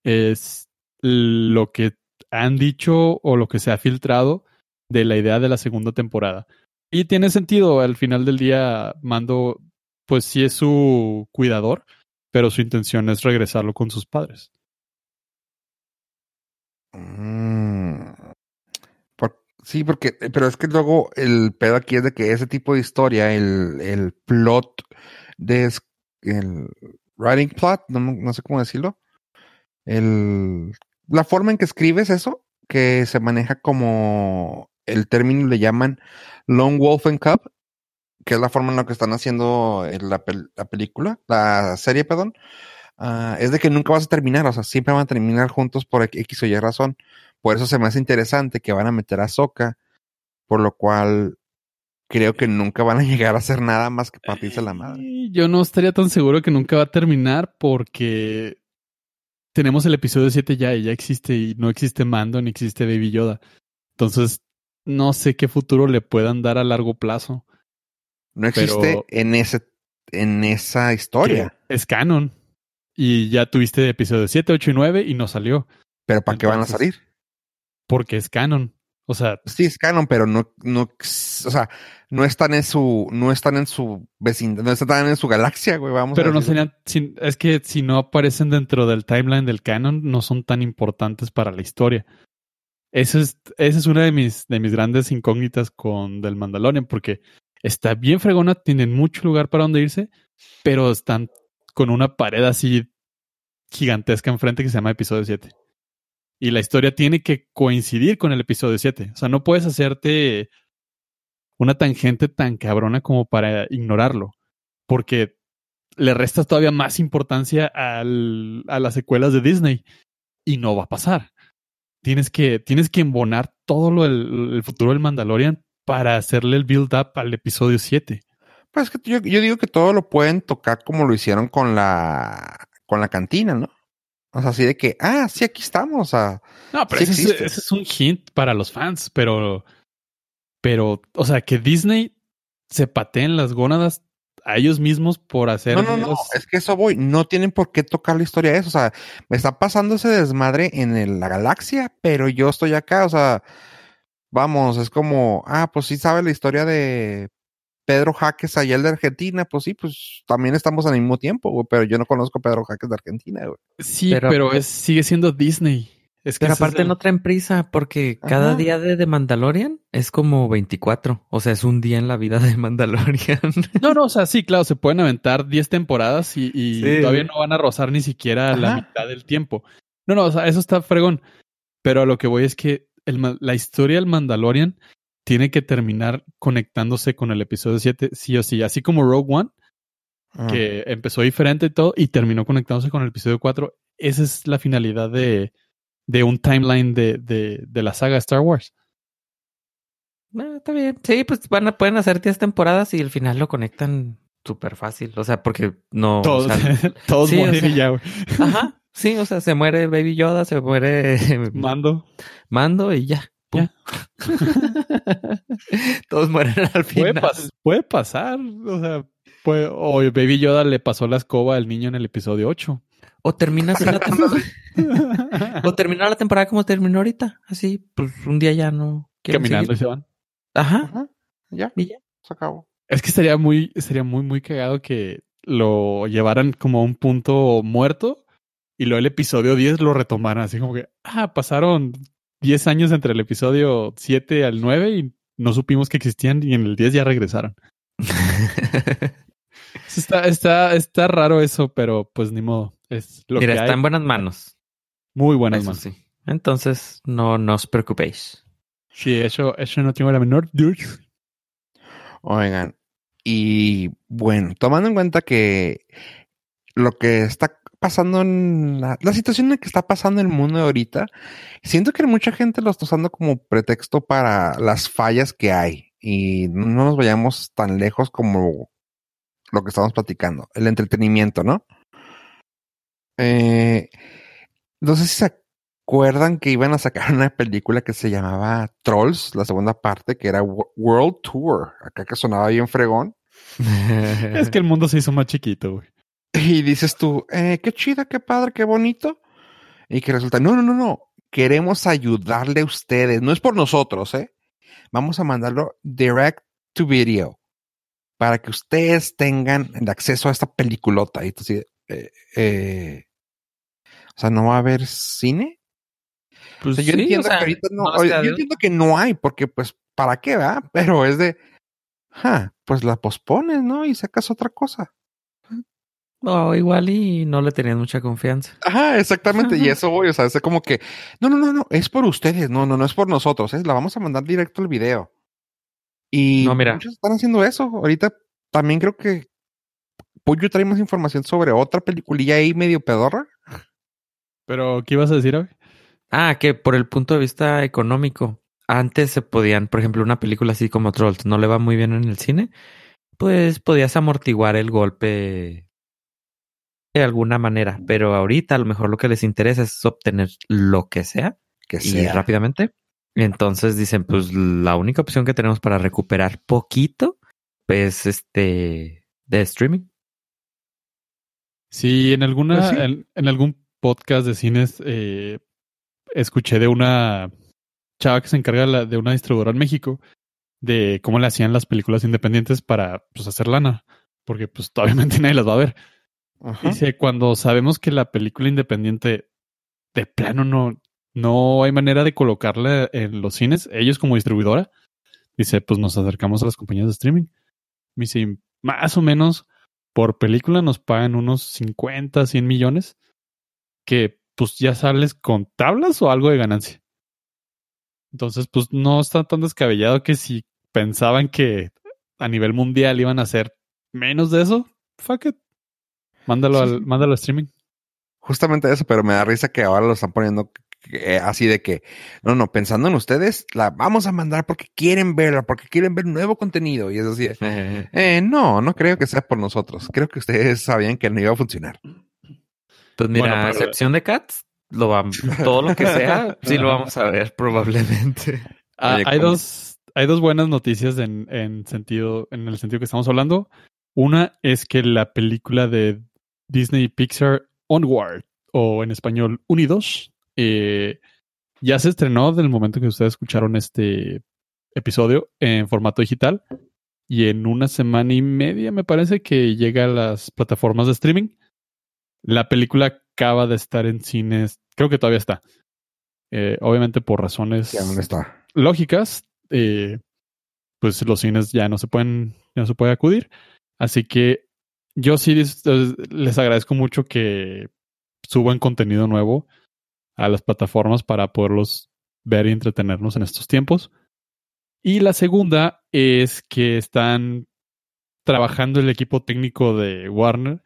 Speaker 2: Es lo que han dicho o lo que se ha filtrado de la idea de la segunda temporada. Y tiene sentido, al final del día, Mando, pues sí es su cuidador, pero su intención es regresarlo con sus padres.
Speaker 1: Mm. Sí, porque, pero es que luego el pedo aquí es de que ese tipo de historia, el, el plot de el writing plot, no, no sé cómo decirlo, el, la forma en que escribes eso, que se maneja como el término le llaman Lone Wolf and Cub, que es la forma en la que están haciendo en la, la película, la serie, perdón, ah, es de que nunca vas a terminar, o sea, siempre van a terminar juntos por X o Y razón. Por eso se me hace interesante que van a meter a Soka, por lo cual creo que nunca van a llegar a hacer nada más que partirse la madre.
Speaker 2: Y Yo no estaría tan seguro que nunca va a terminar porque tenemos el episodio 7 ya y ya existe y no existe Mando ni existe Baby Yoda. Entonces, no sé qué futuro le puedan dar a largo plazo.
Speaker 1: No existe en ese en esa historia.
Speaker 2: Es canon. Y ya tuviste episodio 7, 8 y 9 y no salió.
Speaker 1: Pero ¿para qué van a salir?
Speaker 2: Porque es canon. O sea,
Speaker 1: Sí, es canon, pero no, no, o sea, no están en su, no están en su vecindad, no están en su galaxia, güey, vamos
Speaker 2: pero
Speaker 1: a
Speaker 2: no serían. es que si no aparecen dentro del timeline del canon, no son tan importantes para la historia. Eso es, esa es una de mis, de mis grandes incógnitas con del Mandalorian, porque está bien fregona, tienen mucho lugar para donde irse, pero están con una pared así gigantesca enfrente que se llama episodio 7. Y la historia tiene que coincidir con el episodio 7. O sea, no puedes hacerte una tangente tan cabrona como para ignorarlo. Porque le restas todavía más importancia al- a las secuelas de Disney. Y no va a pasar. Tienes que, tienes que embonar todo lo el futuro del Mandalorian para hacerle el build up al episodio 7.
Speaker 1: Pues es que yo, yo digo que todo lo pueden tocar como lo hicieron con la, con la cantina, ¿no? O sea, así de que, ah, sí, aquí estamos, o sea,
Speaker 2: No, pero
Speaker 1: Sí
Speaker 2: ese, es, ese es un hint para los fans, pero, pero, o sea, que Disney se pateen las gónadas a ellos mismos por hacer.
Speaker 1: No, no, no, es que eso voy. No tienen por qué tocar la historia de eso. O sea, me está pasando ese desmadre en el- la galaxia, pero yo estoy acá. O sea, vamos, es como, ah, pues sí sabe la historia de Pedro Jaques allá el de Argentina. Pues sí, pues también estamos al mismo tiempo, güey, pero yo no conozco a Pedro Jaques de Argentina, güey.
Speaker 2: Sí, pero,
Speaker 3: Pero-
Speaker 2: es, sigue siendo Disney. Es que
Speaker 3: Pero aparte
Speaker 2: el-
Speaker 3: no traen prisa porque cada día de, de Mandalorian es como 24. O sea, es un día en la vida de Mandalorian.
Speaker 2: No, no, o sea, sí, claro, se pueden aventar 10 temporadas y, y
Speaker 3: Sí.
Speaker 2: todavía no van a rozar ni siquiera la mitad del tiempo. No, no, o sea, eso está fregón. Pero a lo que voy es que el la historia del Mandalorian tiene que terminar conectándose con el episodio 7, sí o sí. Así como Rogue One,
Speaker 1: Mm.
Speaker 2: que empezó diferente y todo y terminó conectándose con el episodio 4. Esa es la finalidad de, de un timeline de, de, de la saga Star Wars.
Speaker 3: Ah, está bien. Sí, pues van a, pueden hacer 10 temporadas y al final lo conectan súper fácil. O sea, porque no. o
Speaker 2: Todos,
Speaker 3: sea,
Speaker 2: todos
Speaker 3: sí, o
Speaker 2: mueren
Speaker 3: sea-
Speaker 2: y ya, güey.
Speaker 3: ajá. Sí, o sea, se muere Baby Yoda, se muere
Speaker 2: Mando.
Speaker 3: Mando y ya. Todos mueren al
Speaker 2: Puede,
Speaker 3: final.
Speaker 2: pas- puede pasar. O sea, puede, o Baby Yoda le pasó la escoba al niño en el episodio 8.
Speaker 3: O terminas la temporada. o terminar la temporada como terminó ahorita. Así, pues un día ya no.
Speaker 2: Caminando y se van.
Speaker 3: Ajá.
Speaker 1: Ajá. Ya,
Speaker 3: Y ya.
Speaker 1: se acabó.
Speaker 2: Es que estaría muy, sería muy, muy cagado que lo llevaran como a un punto muerto y luego el episodio 10 lo retomaran. Así como que, ah, pasaron 10 años entre el episodio 7 al 9 y no supimos que existían y en el 10 ya regresaron. Está, está, está raro eso, pero pues ni modo. Es lo
Speaker 3: Mira,
Speaker 2: que
Speaker 3: está
Speaker 2: hay.
Speaker 3: en buenas manos.
Speaker 2: Muy buenas
Speaker 3: Eso
Speaker 2: manos.
Speaker 3: sí. Entonces, no, no os preocupéis.
Speaker 2: Sí, eso, eso no tengo la menor duda.
Speaker 1: Oigan, y bueno, tomando en cuenta que lo que está pasando en la, situación en la que está pasando el mundo ahorita, siento que mucha gente lo está usando como pretexto para las fallas que hay y no nos vayamos tan lejos como lo que estamos platicando, el entretenimiento, ¿no? Eh, no sé si se acuerdan que iban a sacar una película que se llamaba Trolls, la segunda parte, que era Wo- World Tour, acá que sonaba bien fregón.
Speaker 2: Es que el mundo se hizo más chiquito, güey.
Speaker 1: Y dices tú, eh, qué chida, qué padre, qué bonito. Y que resulta, no, no, no, no, queremos ayudarle a ustedes, no es por nosotros, ¿eh? Vamos a mandarlo direct to video para que ustedes tengan el acceso a esta peliculota. Y así, eh, eh, o sea, ¿no va a haber cine? O
Speaker 3: Pues
Speaker 1: sea, yo
Speaker 3: sí,
Speaker 1: entiendo
Speaker 3: o sea,
Speaker 1: que ahorita no, yo entiendo que no hay, porque pues, ¿para qué va? Pero es de, ja, pues la pospones, ¿no? Y sacas otra cosa.
Speaker 3: No, igual y no le tenían mucha confianza.
Speaker 1: Ajá, exactamente. Y eso voy, o sea, es como que, no, no, no, no, es por ustedes, no, no, no es por nosotros, es la vamos a mandar directo al video. Y
Speaker 3: No, mira.
Speaker 1: muchos están haciendo eso. Ahorita también creo que Pollo trae más información sobre otra peliculilla ahí medio pedorra.
Speaker 2: Pero, ¿qué ibas a decir, güey?
Speaker 3: Ah, que por el punto de vista económico, antes se podían, por ejemplo, una película así como Trolls no le va muy bien en el cine, pues podías amortiguar el golpe de alguna manera. Pero ahorita a lo mejor lo que les interesa es obtener lo que sea
Speaker 1: Que
Speaker 3: y
Speaker 1: sea.
Speaker 3: rápidamente. Entonces dicen, pues la única opción que tenemos para recuperar poquito es este de streaming.
Speaker 2: Sí, en alguna,
Speaker 1: Pues sí.
Speaker 2: en, en algún podcast de cines eh, escuché de una chava que se encarga de una distribuidora en México de cómo le hacían las películas independientes para pues hacer lana, porque pues obviamente nadie las va a ver. Dice, cuando sabemos que la película independiente de plano no, no hay manera de colocarla en los cines, ellos como distribuidora, dice, pues nos acercamos a las compañías de streaming. Me dice, más o menos por película nos pagan unos 50, 100 millones, que pues ya sales con tablas o algo de ganancia. Entonces, pues no está tan descabellado que si pensaban que a nivel mundial iban a hacer menos de eso, fuck it. Mándalo,
Speaker 1: Sí,
Speaker 2: al, mándalo a streaming.
Speaker 1: Justamente eso, pero me da risa que ahora lo están poniendo eh, así de que, no, no, pensando en ustedes, la vamos a mandar porque quieren verla, porque quieren ver nuevo contenido. Y es así, de, eh, no, no creo que sea por nosotros. Creo que ustedes sabían que no iba a funcionar.
Speaker 3: Pues mira,
Speaker 2: Bueno,
Speaker 3: a
Speaker 2: pero-
Speaker 3: excepción de Cats, lo vamos, todo lo que sea, sí lo vamos a ver probablemente.
Speaker 2: Ah,
Speaker 1: Oye,
Speaker 2: hay dos, hay dos buenas noticias en, en sentido, en el sentido que estamos hablando. Una es que la película de Disney Pixar Onward, o en español Unidos, eh, ya se estrenó del momento que ustedes escucharon este episodio en formato digital. Y en una semana y media me parece que llega a las plataformas de streaming. La película acaba de estar en cines, creo que todavía está. Eh, obviamente por razones
Speaker 1: está.
Speaker 2: lógicas, eh, pues los cines ya no se pueden, ya no se puede acudir. Así que yo sí les, agradezco mucho que suban contenido nuevo a las plataformas para poderlos ver y entretenernos en estos tiempos. Y la segunda es que están trabajando el equipo técnico de Warner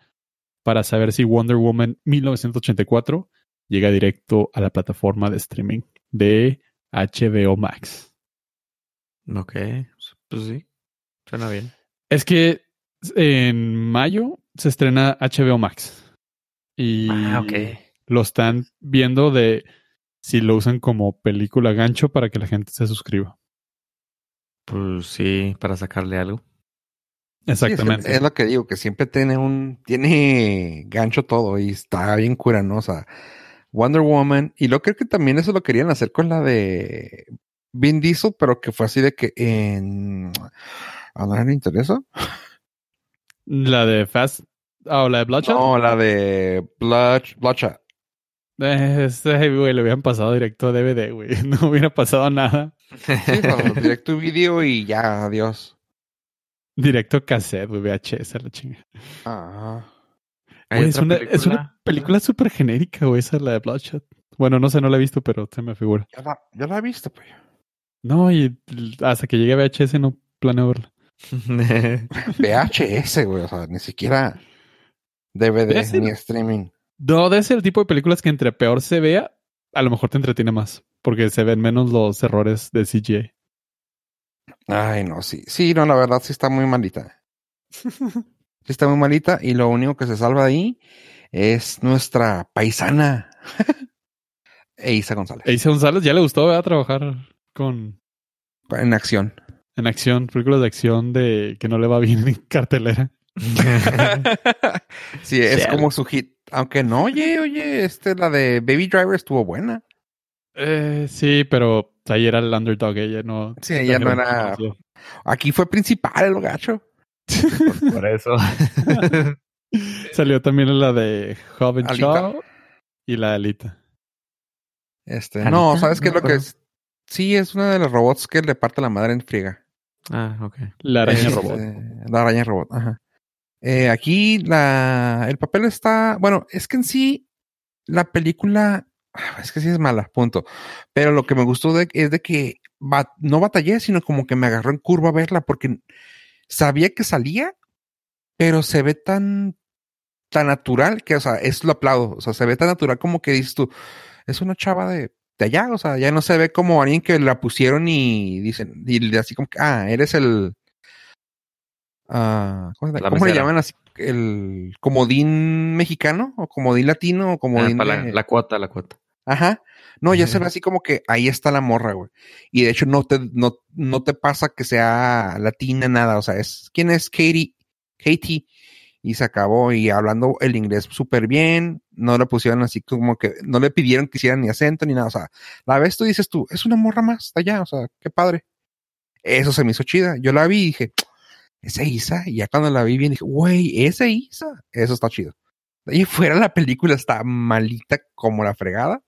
Speaker 2: para saber si Wonder Woman 1984 llega directo a la plataforma de streaming de HBO Max.
Speaker 3: Ok, pues sí, suena bien.
Speaker 2: Es que en mayo se estrena HBO Max. Y
Speaker 3: Ah, ok.
Speaker 2: lo están viendo de si lo usan como película gancho para que la gente se suscriba.
Speaker 3: Pues sí, para sacarle algo.
Speaker 1: Sí, es que
Speaker 2: Exactamente.
Speaker 1: es, lo que digo, que siempre tiene un, tiene gancho todo y está bien curanosa. Wonder Woman, y lo creo que también eso lo querían hacer con la de Vin Diesel, pero que fue así de que en, ¿a nadie le interesa?
Speaker 2: La de Fast. Ah, o la de Bloodshot.
Speaker 1: No, la de Blood, Bloodshot.
Speaker 2: Eh, ese, güey, le hubieran pasado directo a DVD, güey. No hubiera pasado nada.
Speaker 1: Sí, con directo video y ya, adiós.
Speaker 2: Directo cassette, güey, VHS, la chinga.
Speaker 1: Ah.
Speaker 2: Güey, es, una, es una película súper genérica, güey, esa la de Bloodshot. Bueno, no sé, no la he visto, pero se me figura.
Speaker 1: Ya la, ya la he visto, pues.
Speaker 2: No, y hasta que llegue a VHS no planeo verla.
Speaker 1: VHS, güey, o sea, ni siquiera DVD ni streaming.
Speaker 2: No, de ese el tipo de películas que entre peor se vea, a lo mejor te entretiene más. Porque se ven menos los errores de CGI.
Speaker 1: Ay, no, sí, sí, no, la verdad sí está muy malita. Sí está muy malita y lo único que se salva de ahí es nuestra paisana Eisa González.
Speaker 2: E Isa González ya le gustó ¿verdad? trabajar con
Speaker 1: En acción.
Speaker 2: En acción, películas de acción de que no le va bien en cartelera.
Speaker 1: sí, es como su hit. Aunque no, oye, oye, este, la de Baby Driver estuvo buena.
Speaker 2: Eh, sí, pero ahí era el underdog, ella no.
Speaker 1: Sí, ella no era- Aquí fue principal el gacho.
Speaker 3: Por eso.
Speaker 2: Salió también la de Joven. Shaw y la de Alita.
Speaker 1: Este,
Speaker 3: ¿Alita?
Speaker 1: no, ¿sabes qué es
Speaker 3: No
Speaker 1: lo que es? Sí, es uno de los robots que le parte la madre en friega.
Speaker 3: Ah, ok.
Speaker 2: La araña
Speaker 1: Este,
Speaker 2: robot.
Speaker 1: La araña robot, ajá. Eh, aquí la, el papel está, bueno, es que en sí la película, ah, es que sí es mala, punto. Pero lo que me gustó de, es de que ba- no batallé, sino como que me agarró en curva a verla porque sabía que salía, pero se ve tan, tan natural que, o sea, es lo aplaudo. O sea, se ve tan natural como que dices tú, es una chava de, de allá, o sea, ya no se ve como alguien que la pusieron y dicen, y así como que, ah, eres el, ah, ¿cómo, cómo le llaman así? El comodín mexicano o comodín latino o
Speaker 3: Ah,
Speaker 1: comodín
Speaker 3: la,
Speaker 1: de-
Speaker 3: la cuota, la cuota.
Speaker 1: Ajá. No, ya se ve así como que ahí está la morra, güey. Y de hecho no te, no, no te pasa que sea latina, nada. O sea, es, ¿quién es Katie? Katie. Y se acabó y hablando el inglés súper bien. No le pusieron así como que, no le pidieron que hicieran ni acento ni nada. O sea, la ves tú dices tú, es una morra más de allá. O sea, qué padre. Eso se me hizo chida. Yo la vi y dije, esa Isa. Y ya cuando la vi bien dije, güey, esa Isa. Eso está chido. De ahí fuera la película está malita como la fregada.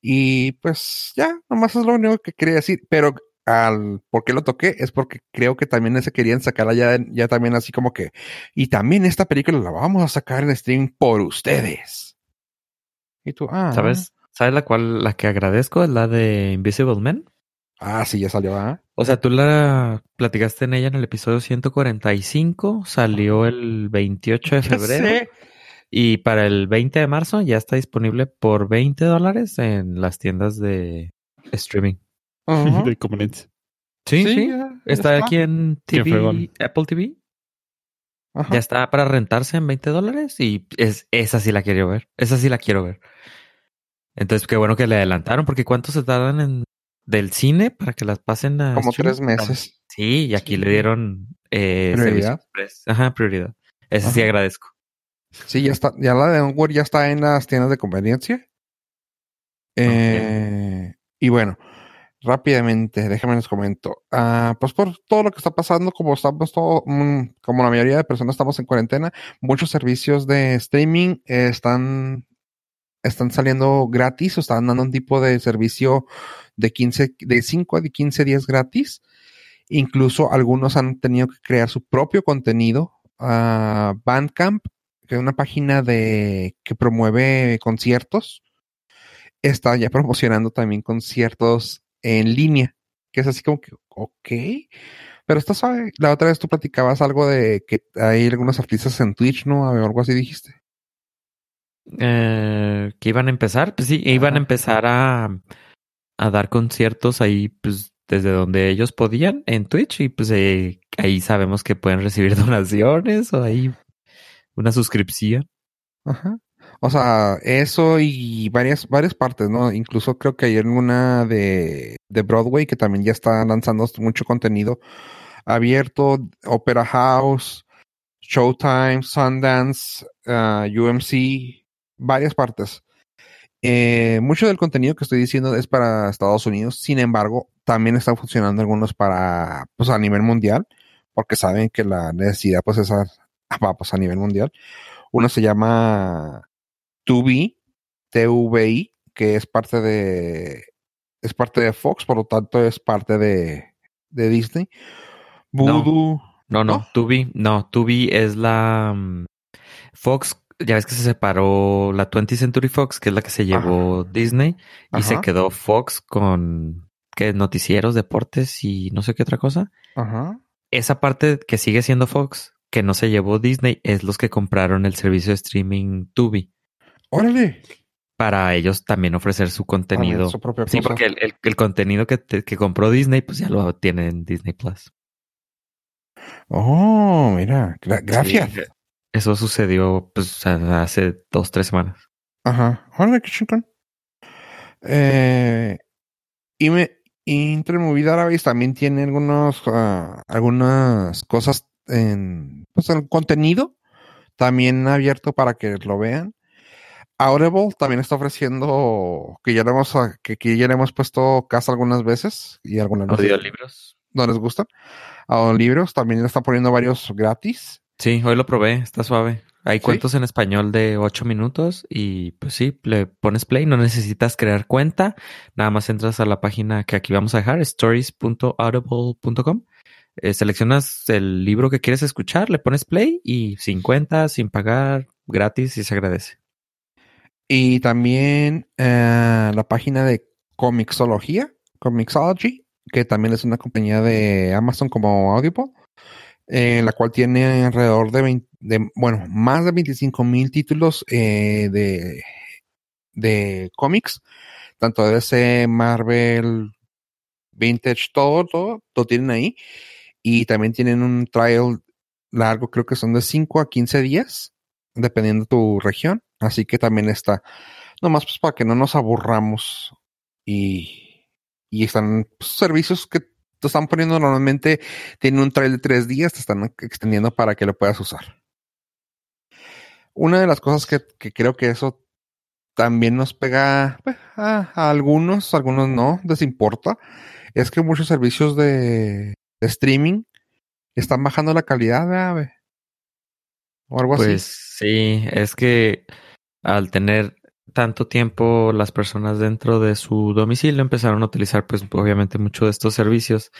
Speaker 1: Y pues ya, nomás es lo único que quería decir. Pero al por qué lo toqué es porque creo que también se querían sacar ya, ya también así como que. Y también esta película la vamos a sacar en streaming por ustedes. Y tú, ah.
Speaker 3: ¿Sabes? ¿Sabes la cual, la que agradezco? Es la de Invisible Man.
Speaker 1: Ah, sí, ya salió, ah.
Speaker 3: O sea, tú la platicaste en ella en el episodio 145, salió el 28 de febrero
Speaker 1: sé.
Speaker 3: y para el 20 de marzo ya está disponible por 20 dólares en las tiendas de streaming.
Speaker 2: De conveniencia.
Speaker 3: Sí, sí. Está aquí en TV. Apple TV.
Speaker 1: Ajá.
Speaker 3: Ya está para rentarse en 20 dólares y es, esa sí la quiero ver. Esa sí la quiero ver. Entonces, qué bueno que le adelantaron, porque ¿cuánto se tardan en del cine para que las pasen a
Speaker 1: Como tres meses.
Speaker 3: Sí, y aquí
Speaker 1: Sí.
Speaker 3: le dieron eh,
Speaker 1: Prioridad.
Speaker 3: Ajá, prioridad. Ese sí agradezco.
Speaker 1: Sí, ya está. Ya la de Onward ya está en las tiendas de conveniencia. Eh, y bueno, rápidamente, déjame les comento. Ah, pues por todo lo que está pasando, como estamos todo, mm, como la mayoría de personas estamos en cuarentena, muchos servicios de streaming están están saliendo gratis o están dando un tipo de servicio de 15, de 5 a 15 días gratis. Incluso algunos han tenido que crear su propio contenido. Uh, Bandcamp, que es una página de que promueve conciertos, está ya promocionando también conciertos en línea, que es así como que, ok. Pero esto sabe, la otra vez tú platicabas algo de que hay algunos artistas en Twitch, ¿no? Algo así dijiste.
Speaker 3: Eh, que iban a empezar, pues sí, iban a empezar a, a dar conciertos ahí, pues desde donde ellos podían en Twitch y pues eh, ahí sabemos que pueden recibir donaciones o ahí una suscripción.
Speaker 1: Ajá. O sea, eso y varias, varias partes, ¿no? Incluso creo que hay alguna de, de Broadway que también ya está lanzando mucho contenido abierto, Opera House, Showtime, Sundance, uh, UMC, varias partes. Eh, mucho del contenido que estoy diciendo es para Estados Unidos, sin embargo, también están funcionando algunos para, pues a nivel mundial, porque saben que la necesidad pues es a, pues, a nivel mundial. Uno se llama Tubi, TVI, que es parte de, es parte de Fox, por lo tanto es parte de, de Disney. Voodoo.
Speaker 3: No, no, no, Tubi, no, Tubi es la um, Fox ya ves que se separó la 20th Century Fox, que es la que se llevó Disney, y se quedó Fox con ¿qué? noticieros, deportes y no sé qué otra cosa.
Speaker 1: Ajá.
Speaker 3: Esa parte que sigue siendo Fox, que no se llevó Disney, es los que compraron el servicio de streaming Tubi.
Speaker 1: Órale.
Speaker 3: Para ellos también ofrecer su contenido. sí, porque el, el, contenido que, que, compró Disney, pues ya lo tiene en Disney Plus.
Speaker 1: Oh, mira, gracias.
Speaker 3: Eso sucedió pues hace dos, tres semanas.
Speaker 1: Ajá. Hola, qué chingón. Eh, y me Intermovie Database también tiene algunos uh, algunas cosas en pues el contenido también abierto para que lo vean. Audible también está ofreciendo que ya le hemos que, que ya le hemos puesto casa algunas veces y algunas
Speaker 3: audiolibros
Speaker 1: no les gustan. Audiolibros también está poniendo varios gratis
Speaker 3: Sí, hoy lo probé, está suave. Hay cuentos en español de 8 minutos y pues sí, le pones play, no necesitas crear cuenta, nada más entras a la página que aquí vamos a dejar, stories.audible.com, eh, seleccionas el libro que quieres escuchar, le pones play y sin cuenta, sin pagar, gratis y se agradece.
Speaker 1: Y también eh, la página de Comixología, Comixology, que también es una compañía de Amazon como Audible en la cual tiene alrededor de, bueno, más de 25 mil títulos eh, de, de cómics, tanto de DC, Marvel, Vintage, todo, todo, todo tienen ahí. Y también tienen un trial largo, creo que son de 5 a 15 días, dependiendo de tu región. Así que también está, nomás pues para que no nos aburramos y, y están pues, servicios que te están poniendo normalmente, tiene un trail de tres días, te están extendiendo para que lo puedas usar. Una de las cosas que, creo que eso también nos pega pues, a, algunos, a algunos no, les importa, es que muchos servicios de, streaming están bajando la calidad, de O algo así.
Speaker 3: Pues sí, es que al tener tanto tiempo las personas dentro de su domicilio empezaron a utilizar pues obviamente mucho de estos servicios.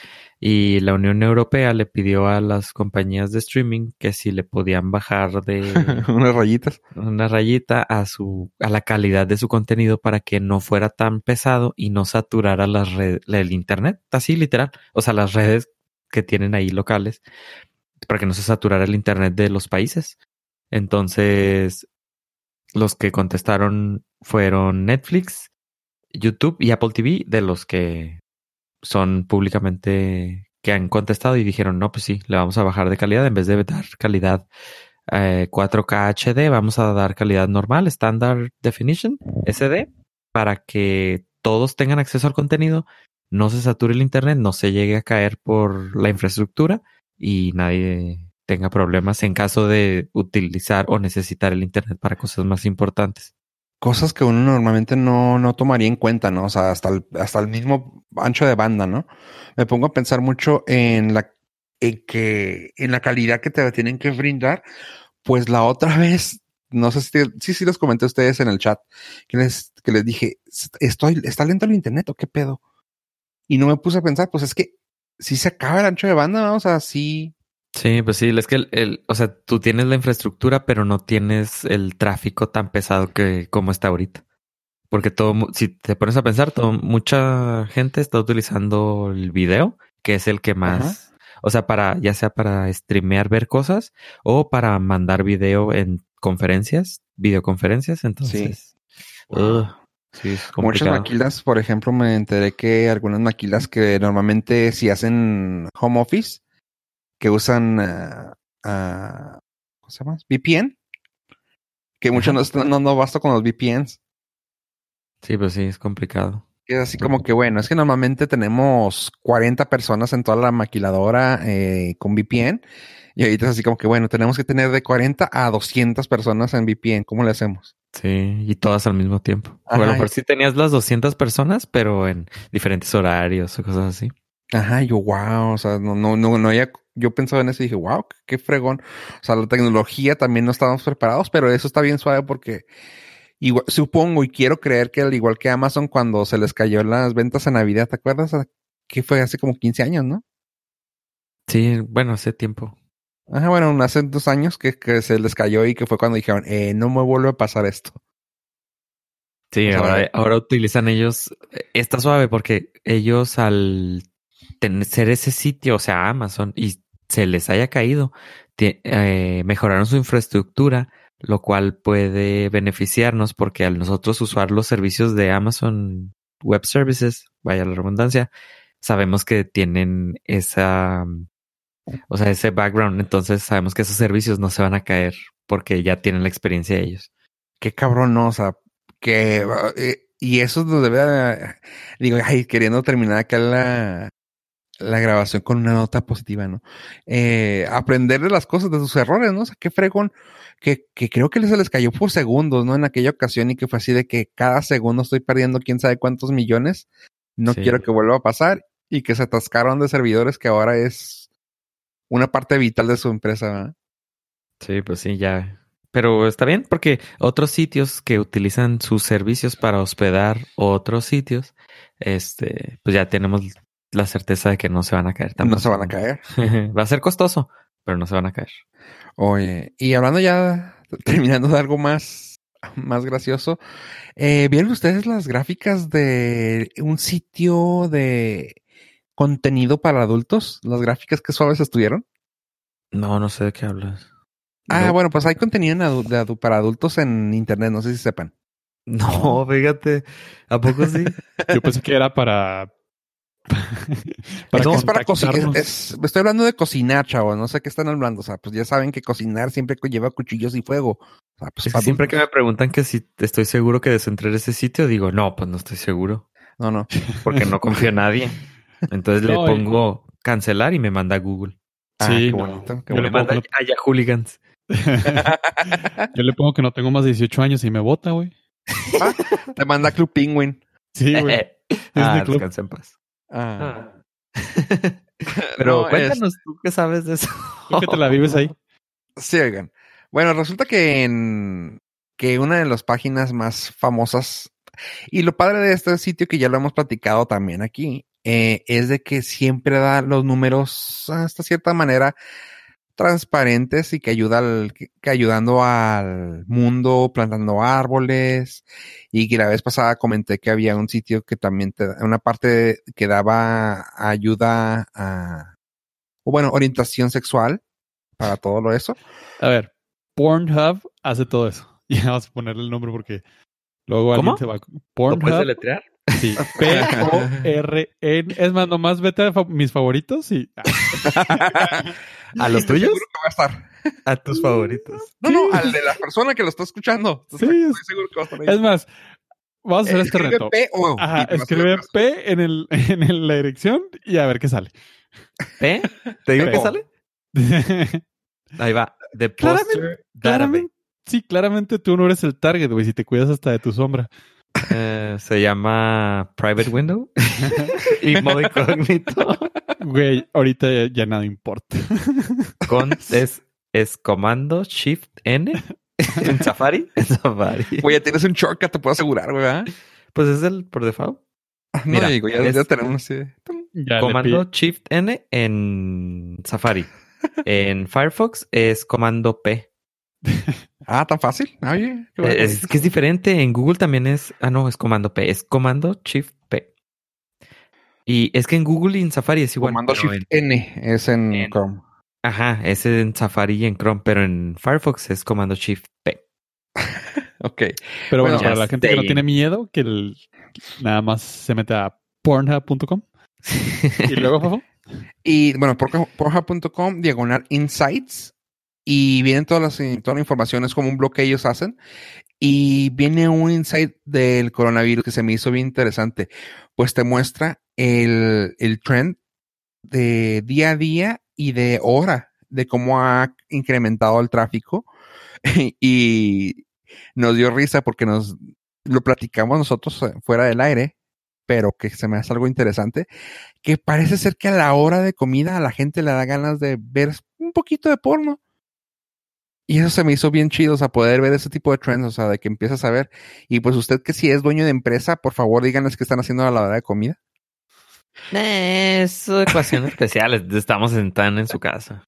Speaker 3: Y la Unión Europea le pidió a las compañías de streaming que si le podían bajar de
Speaker 1: unas rayitas.
Speaker 3: una rayita a su a la calidad de su contenido para que no fuera tan pesado y no saturara las redes el internet. Así literal. O sea las redes que tienen ahí locales para que no se saturara el internet de los países. Entonces los que contestaron fueron Netflix, YouTube y Apple TV, de los que son públicamente que han contestado y dijeron, no, pues sí, le vamos a bajar de calidad en vez de dar calidad 4K eh, HD, vamos a dar calidad normal, Standard Definition, SD, para que todos tengan acceso al contenido, no se sature el Internet, no se llegue a caer por la infraestructura y nadie tenga problemas en caso de utilizar o necesitar el Internet para cosas más importantes.
Speaker 1: Cosas que uno normalmente no, no tomaría en cuenta, ¿no? O sea, hasta el, hasta el mismo ancho de banda, ¿no? Me pongo a pensar mucho en la, en que, en la calidad que te tienen que brindar. Pues la otra vez no sé si, sí, sí les comenté a ustedes en el chat, que les, que les dije, estoy, está lento el internet o qué pedo. Y no me puse a pensar, pues es que si se acaba el ancho de banda, vamos a sí.
Speaker 3: Sí, pues sí, es que el, el, o sea, tú tienes la infraestructura, pero no tienes el tráfico tan pesado que como está ahorita. Porque todo, si te pones a pensar, todo, mucha gente está utilizando el video, que es el que más, o sea, para, ya sea para streamear, ver cosas, o para mandar video en conferencias, videoconferencias, entonces.
Speaker 1: Sí. Muchas maquilas, por ejemplo, me enteré que algunas maquilas que normalmente si hacen home office, que usan, uh, ¿cómo se llama? VPN, que mucho no, no, no basta con los VPNs.
Speaker 3: Sí, pues sí, es complicado.
Speaker 1: Es así como que, bueno, es que normalmente tenemos 40 personas en toda la maquiladora eh, con VPN. Y ahorita es así como que, bueno, tenemos que tener de 40 a 200 personas en VPN. ¿Cómo le hacemos?
Speaker 3: Sí, y todas al mismo tiempo. Bueno, a lo mejor sí tenías las 200 personas, pero en diferentes horarios o cosas así.
Speaker 1: Ajá, yo, wow, o sea, no, no, no, no había, yo pensaba en eso y dije, wow, qué fregón. O sea, la tecnología también no estábamos preparados, pero eso está bien suave porque Igual, supongo y quiero creer que al igual que Amazon cuando se les cayó las ventas en Navidad, ¿te acuerdas? Que fue hace como 15 años, ¿no?
Speaker 3: Sí, bueno, hace tiempo.
Speaker 1: Ajá, bueno, hace dos años que, que se les cayó y que fue cuando dijeron, eh, no me vuelve a pasar esto.
Speaker 3: Sí, ahora, ahora utilizan ellos, está suave porque ellos al ser ese sitio, o sea, Amazon, y se les haya caído, eh, mejoraron su infraestructura lo cual puede beneficiarnos porque al nosotros usar los servicios de Amazon Web Services, vaya la redundancia, sabemos que tienen esa, o sea, ese background, entonces sabemos que esos servicios no se van a caer porque ya tienen la experiencia de ellos.
Speaker 1: Qué cabrón, ¿no? O sea, que, eh, y eso nos debe, digo, ay, queriendo terminar acá la, la grabación con una nota positiva, ¿no? Eh, aprender de las cosas, de sus errores, ¿no? O sea, qué fregón que, que creo que se les cayó por segundos, ¿no? En aquella ocasión y que fue así de que cada segundo estoy perdiendo quién sabe cuántos millones. No quiero que vuelva a pasar y que se atascaron de servidores que ahora es una parte vital de su empresa. ¿verdad?
Speaker 3: Sí, pues sí, ya. Pero está bien porque otros sitios que utilizan sus servicios para hospedar otros sitios, este, pues ya tenemos la certeza de que no se van a caer.
Speaker 1: No se van a caer.
Speaker 3: Va a ser costoso, pero no se van a caer.
Speaker 1: Oye, y hablando ya, terminando de algo más, más gracioso, eh, ¿vieron ustedes las gráficas de un sitio de contenido para adultos? ¿Las gráficas que suaves estuvieron?
Speaker 3: No, no sé de qué hablas.
Speaker 1: Ah, bueno, pues hay contenido de para adultos en internet, no sé si sepan.
Speaker 3: No, fíjate, ¿a poco sí?
Speaker 2: Yo pensé que era para
Speaker 1: para no, es para cocinar. estoy hablando de cocinar, chavo. No sé qué están hablando. O sea, pues ya saben que cocinar siempre lleva cuchillos y fuego. O sea,
Speaker 3: pues siempre que me preguntan que si estoy seguro que desentré ese sitio, digo, no, pues no estoy seguro.
Speaker 1: No, no.
Speaker 3: Porque no confío en nadie. Entonces le pongo cancelar y me manda a Google.
Speaker 1: Ah, sí, qué bonito. Qué
Speaker 3: me manda a Hooligans.
Speaker 2: Yo le pongo que no tengo más de 18 años y me vota, güey.
Speaker 1: Ah, te manda Club Penguin.
Speaker 2: Sí, güey.
Speaker 3: ah, descansa en paz. Ah. Pero cuéntanos tú qué sabes de eso.
Speaker 2: ¿Tú que te la vives ahí?
Speaker 1: Sí, oigan. Bueno, resulta que en que una de las páginas más famosas y lo padre de este sitio que ya lo hemos platicado también aquí eh, es de que siempre da los números hasta cierta manera transparentes y que ayuda al, que, ayudando al mundo plantando árboles. Y que la vez pasada comenté que había un sitio que también te una parte que daba ayuda a o bueno orientación sexual para todo lo eso.
Speaker 2: A ver Pornhub hace todo eso. Y vamos a ponerle el nombre porque luego alguien se va
Speaker 3: Pornhub ¿Lo puedes deletrear?
Speaker 2: Sí, P-O-R-N. Es más, nomás vete a mis favoritos y.
Speaker 3: ¿A los tuyos?
Speaker 1: Seguro que va a estar.
Speaker 3: A tus favoritos.
Speaker 1: No, no, al de la persona que lo está escuchando.
Speaker 2: Sí, estoy seguro que va a estar ahí. Es más, vamos a hacer este reto.
Speaker 1: P -O,
Speaker 2: Ajá, escribe P en, el, en la dirección y a ver qué sale.
Speaker 3: ¿P? ¿Te digo qué sale? Ahí va. The poster
Speaker 2: claramente, sí, claramente tú no eres el target, güey, si te cuidas hasta de tu sombra.
Speaker 3: Eh, se llama Private Window y modo incógnito.
Speaker 2: Güey, ahorita ya, nada importa.
Speaker 3: Con es, es comando Shift N ¿En Safari? En Safari.
Speaker 1: Oye, tienes un shortcut, te puedo asegurar, güey, ¿verdad?
Speaker 3: Pues es el por default.
Speaker 1: No,
Speaker 3: Mira,
Speaker 1: digo, ya,
Speaker 3: es-
Speaker 1: ya tenemos.
Speaker 2: Ya
Speaker 3: Comando Shift N en Safari. En Firefox es comando P.
Speaker 1: Ah, tan fácil. Oye, bueno.
Speaker 3: Es que es diferente. En Google también es. Ah, no, es comando P. Es comando Shift P. Y es que en Google y en Safari es igual.
Speaker 1: Comando Shift
Speaker 3: en-
Speaker 1: N es en,
Speaker 3: en-
Speaker 1: Chrome.
Speaker 3: ajá, es en Safari y en Chrome, pero en Firefox es comando Shift P.
Speaker 1: Ok.
Speaker 2: Pero bueno,
Speaker 1: Bueno,
Speaker 2: para la gente que no tiene miedo, que el- nada más se mete a pornhub.com y luego, Fofo,
Speaker 1: Y bueno, por- porja.com, diagonal insights. Y vienen todas las, toda la información, es como un blog que ellos hacen. Y viene un insight del coronavirus que se me hizo bien interesante. Pues te muestra el, el trend de día a día y de hora, de cómo ha incrementado el tráfico. y nos dio risa porque nos lo platicamos nosotros eh, fuera del aire, pero que se me hace algo interesante que parece ser que a la hora de comida a la gente le da ganas de ver un poquito de porno. Y eso se me hizo bien chido, o sea, poder ver ese tipo de trends, o sea, de que empiezas a ver. Y pues usted que si es dueño de empresa, por favor díganos qué están haciendo a la hora de comida.
Speaker 3: Eh, Es ecuación especial. Estamos en tan en su casa.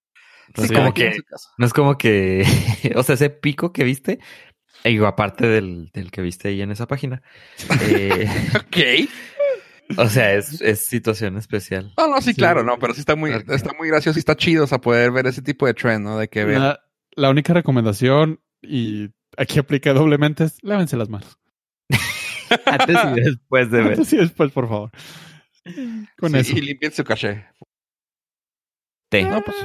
Speaker 3: No es
Speaker 2: Sí,
Speaker 3: como que, no es como que, o sea, ese pico que viste, y digo, aparte del, del que viste ahí en esa página, eh,
Speaker 1: Ok.
Speaker 3: o sea, es, es situación especial.
Speaker 1: No, no, sí,
Speaker 2: Sí.
Speaker 1: claro, no, pero sí está muy, está muy gracioso y está chido, o sea, poder ver ese tipo de trend, ¿no? De que ver.
Speaker 2: La, única recomendación, y aquí aplica doblemente, es lávense las manos.
Speaker 3: Antes y después de ver.
Speaker 2: Sí, después, por favor. Con
Speaker 1: Sí,
Speaker 2: eso.
Speaker 1: Y limpien su caché.
Speaker 3: Té.
Speaker 1: No, pues.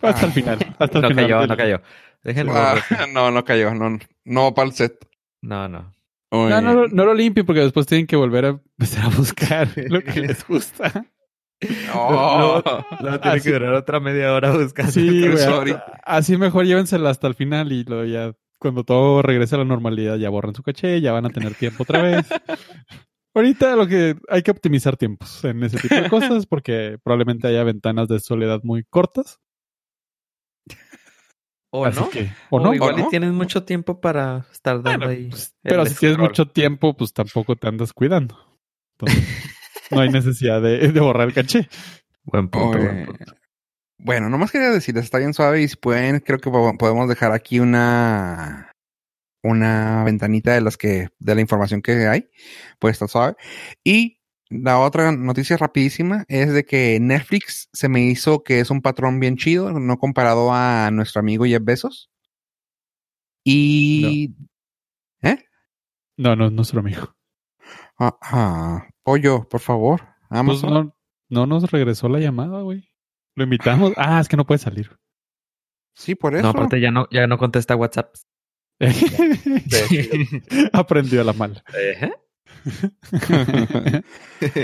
Speaker 2: Hasta el final. Hasta el
Speaker 3: No
Speaker 2: final.
Speaker 3: cayó, no cayó. Déjenlo.
Speaker 1: Ah, no, no cayó, no, no para el set.
Speaker 3: No, no.
Speaker 1: Uy.
Speaker 2: No, no, lo- no lo limpien porque después tienen que volver a empezar a buscar lo que les gusta.
Speaker 1: No.
Speaker 3: No,
Speaker 2: tiene que
Speaker 3: durar otra media hora buscando.
Speaker 2: Sí, güey. Así mejor llévensela hasta el final y luego ya cuando todo regrese a la normalidad ya borran su caché, ya van a tener tiempo otra vez. Ahorita lo que hay que optimizar tiempos en ese tipo de cosas porque probablemente haya ventanas de soledad muy cortas.
Speaker 3: ¿O
Speaker 2: así
Speaker 3: no?
Speaker 2: que- o no.
Speaker 3: igual
Speaker 1: ¿O no?
Speaker 3: y tienes mucho tiempo para estar dando
Speaker 2: Bueno,
Speaker 3: ahí.
Speaker 2: pues, pero si tienes mucho tiempo, pues tampoco te andas cuidando. Entonces, no hay necesidad de, de borrar el caché.
Speaker 3: Buen punto,
Speaker 1: Oye.
Speaker 3: buen punto.
Speaker 1: Bueno, nomás quería decirles, está bien suave y si pueden, creo que po- podemos dejar aquí una una ventanita de las que de la información que hay, pues está suave. Y la otra noticia rapidísima es de que Netflix se me hizo que es un patrón bien chido, no comparado a nuestro amigo Jeff Bezos. Y
Speaker 2: No, no es nuestro amigo.
Speaker 1: ah, ah, pollo, por favor,
Speaker 2: Pues no, no nos regresó la llamada, güey. Lo invitamos. Ah, es que no puede salir.
Speaker 1: Sí, por eso.
Speaker 3: No, aparte ya no, ya no contesta WhatsApp.
Speaker 2: Aprendió a la mala.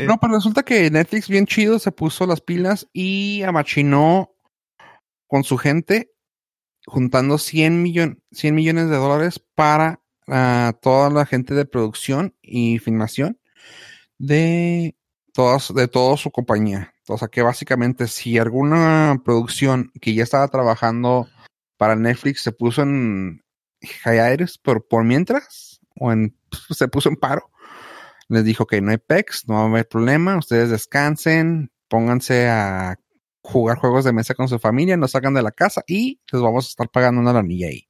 Speaker 1: No, pero resulta que Netflix bien chido se puso las pilas y amachinó con su gente juntando 100, millon- 100 millones de dólares para ah, toda la gente de producción y filmación de todas de toda su compañía. O sea que básicamente si alguna producción que ya estaba trabajando para Netflix se puso en hiatus por, por mientras o en se puso en paro, les dijo que no hay pex, no va a haber problema, ustedes descansen, pónganse a jugar juegos de mesa con su familia, no salgan de la casa y les vamos a estar pagando una lanilla ahí.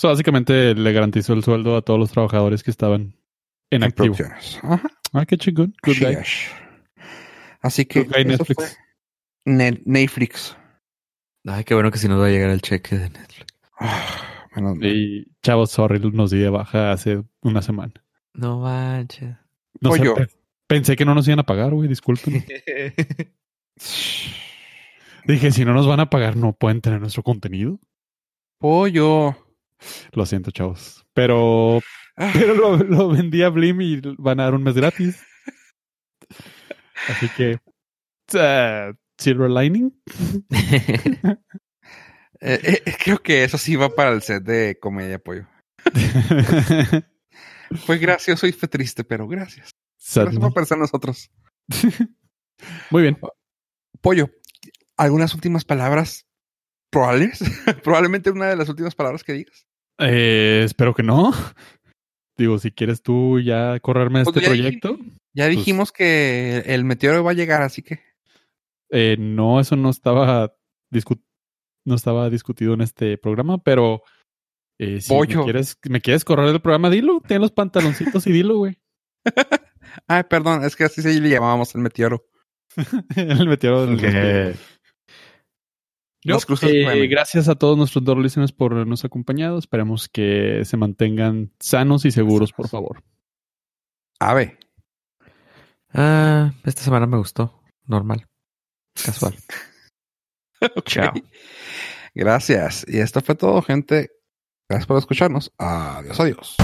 Speaker 2: Básicamente le garantizó el sueldo a todos los trabajadores que estaban en,
Speaker 1: en
Speaker 2: activo.
Speaker 1: Ajá.
Speaker 2: Ah, qué chingón. Good guy.
Speaker 1: Sheesh. Así que
Speaker 2: Good guy
Speaker 1: eso
Speaker 2: Netflix.
Speaker 1: fue Ne- Netflix.
Speaker 3: Ay, qué bueno que si nos va a llegar el cheque de Netflix.
Speaker 1: Ah, menos.
Speaker 2: Y chavos, sorry, nos di de baja hace una semana.
Speaker 3: No manches.
Speaker 2: No sé,
Speaker 1: Pollo.
Speaker 2: pe- pensé que no nos iban a pagar, güey, disculpen. Dije, si no nos van a pagar, no pueden tener nuestro contenido.
Speaker 1: Pollo.
Speaker 2: Lo siento, chavos. Pero,
Speaker 1: Ah,
Speaker 2: pero lo, lo vendí a Blim y van a dar un mes gratis. Así que, uh, silver lining.
Speaker 1: eh, eh, creo que eso sí va para el set de comedia, pollo. Fue gracioso y fue triste, pero gracias. Gracias por pensar en nosotros.
Speaker 2: Muy bien.
Speaker 1: Pollo, ¿algunas últimas palabras probables? Probablemente una de las últimas palabras que digas.
Speaker 2: Eh, espero que no. Digo, si quieres tú ya correrme
Speaker 1: Pues
Speaker 2: este
Speaker 1: ya
Speaker 2: proyecto.
Speaker 1: Ya
Speaker 2: Pues-
Speaker 1: dijimos que el meteoro va a llegar, así que.
Speaker 2: Eh, no, eso no estaba discu- no estaba discutido en este programa, pero eh, si me
Speaker 1: Pollo.
Speaker 2: quieres, me quieres correr el programa, dilo, ten los pantaloncitos y dilo, güey.
Speaker 1: Ay, perdón, es que así se le llamábamos el meteoro.
Speaker 2: el meteoro del
Speaker 3: Que-
Speaker 1: Cruces
Speaker 2: eh, gracias a todos nuestros dos listeners por habernos acompañado. Esperemos que se mantengan sanos y seguros, por favor.
Speaker 1: Ave.
Speaker 3: Ah, esta semana me gustó. Normal. Casual. Chao.
Speaker 1: Gracias. Y esto fue todo, gente. Gracias por escucharnos. Adiós, adiós.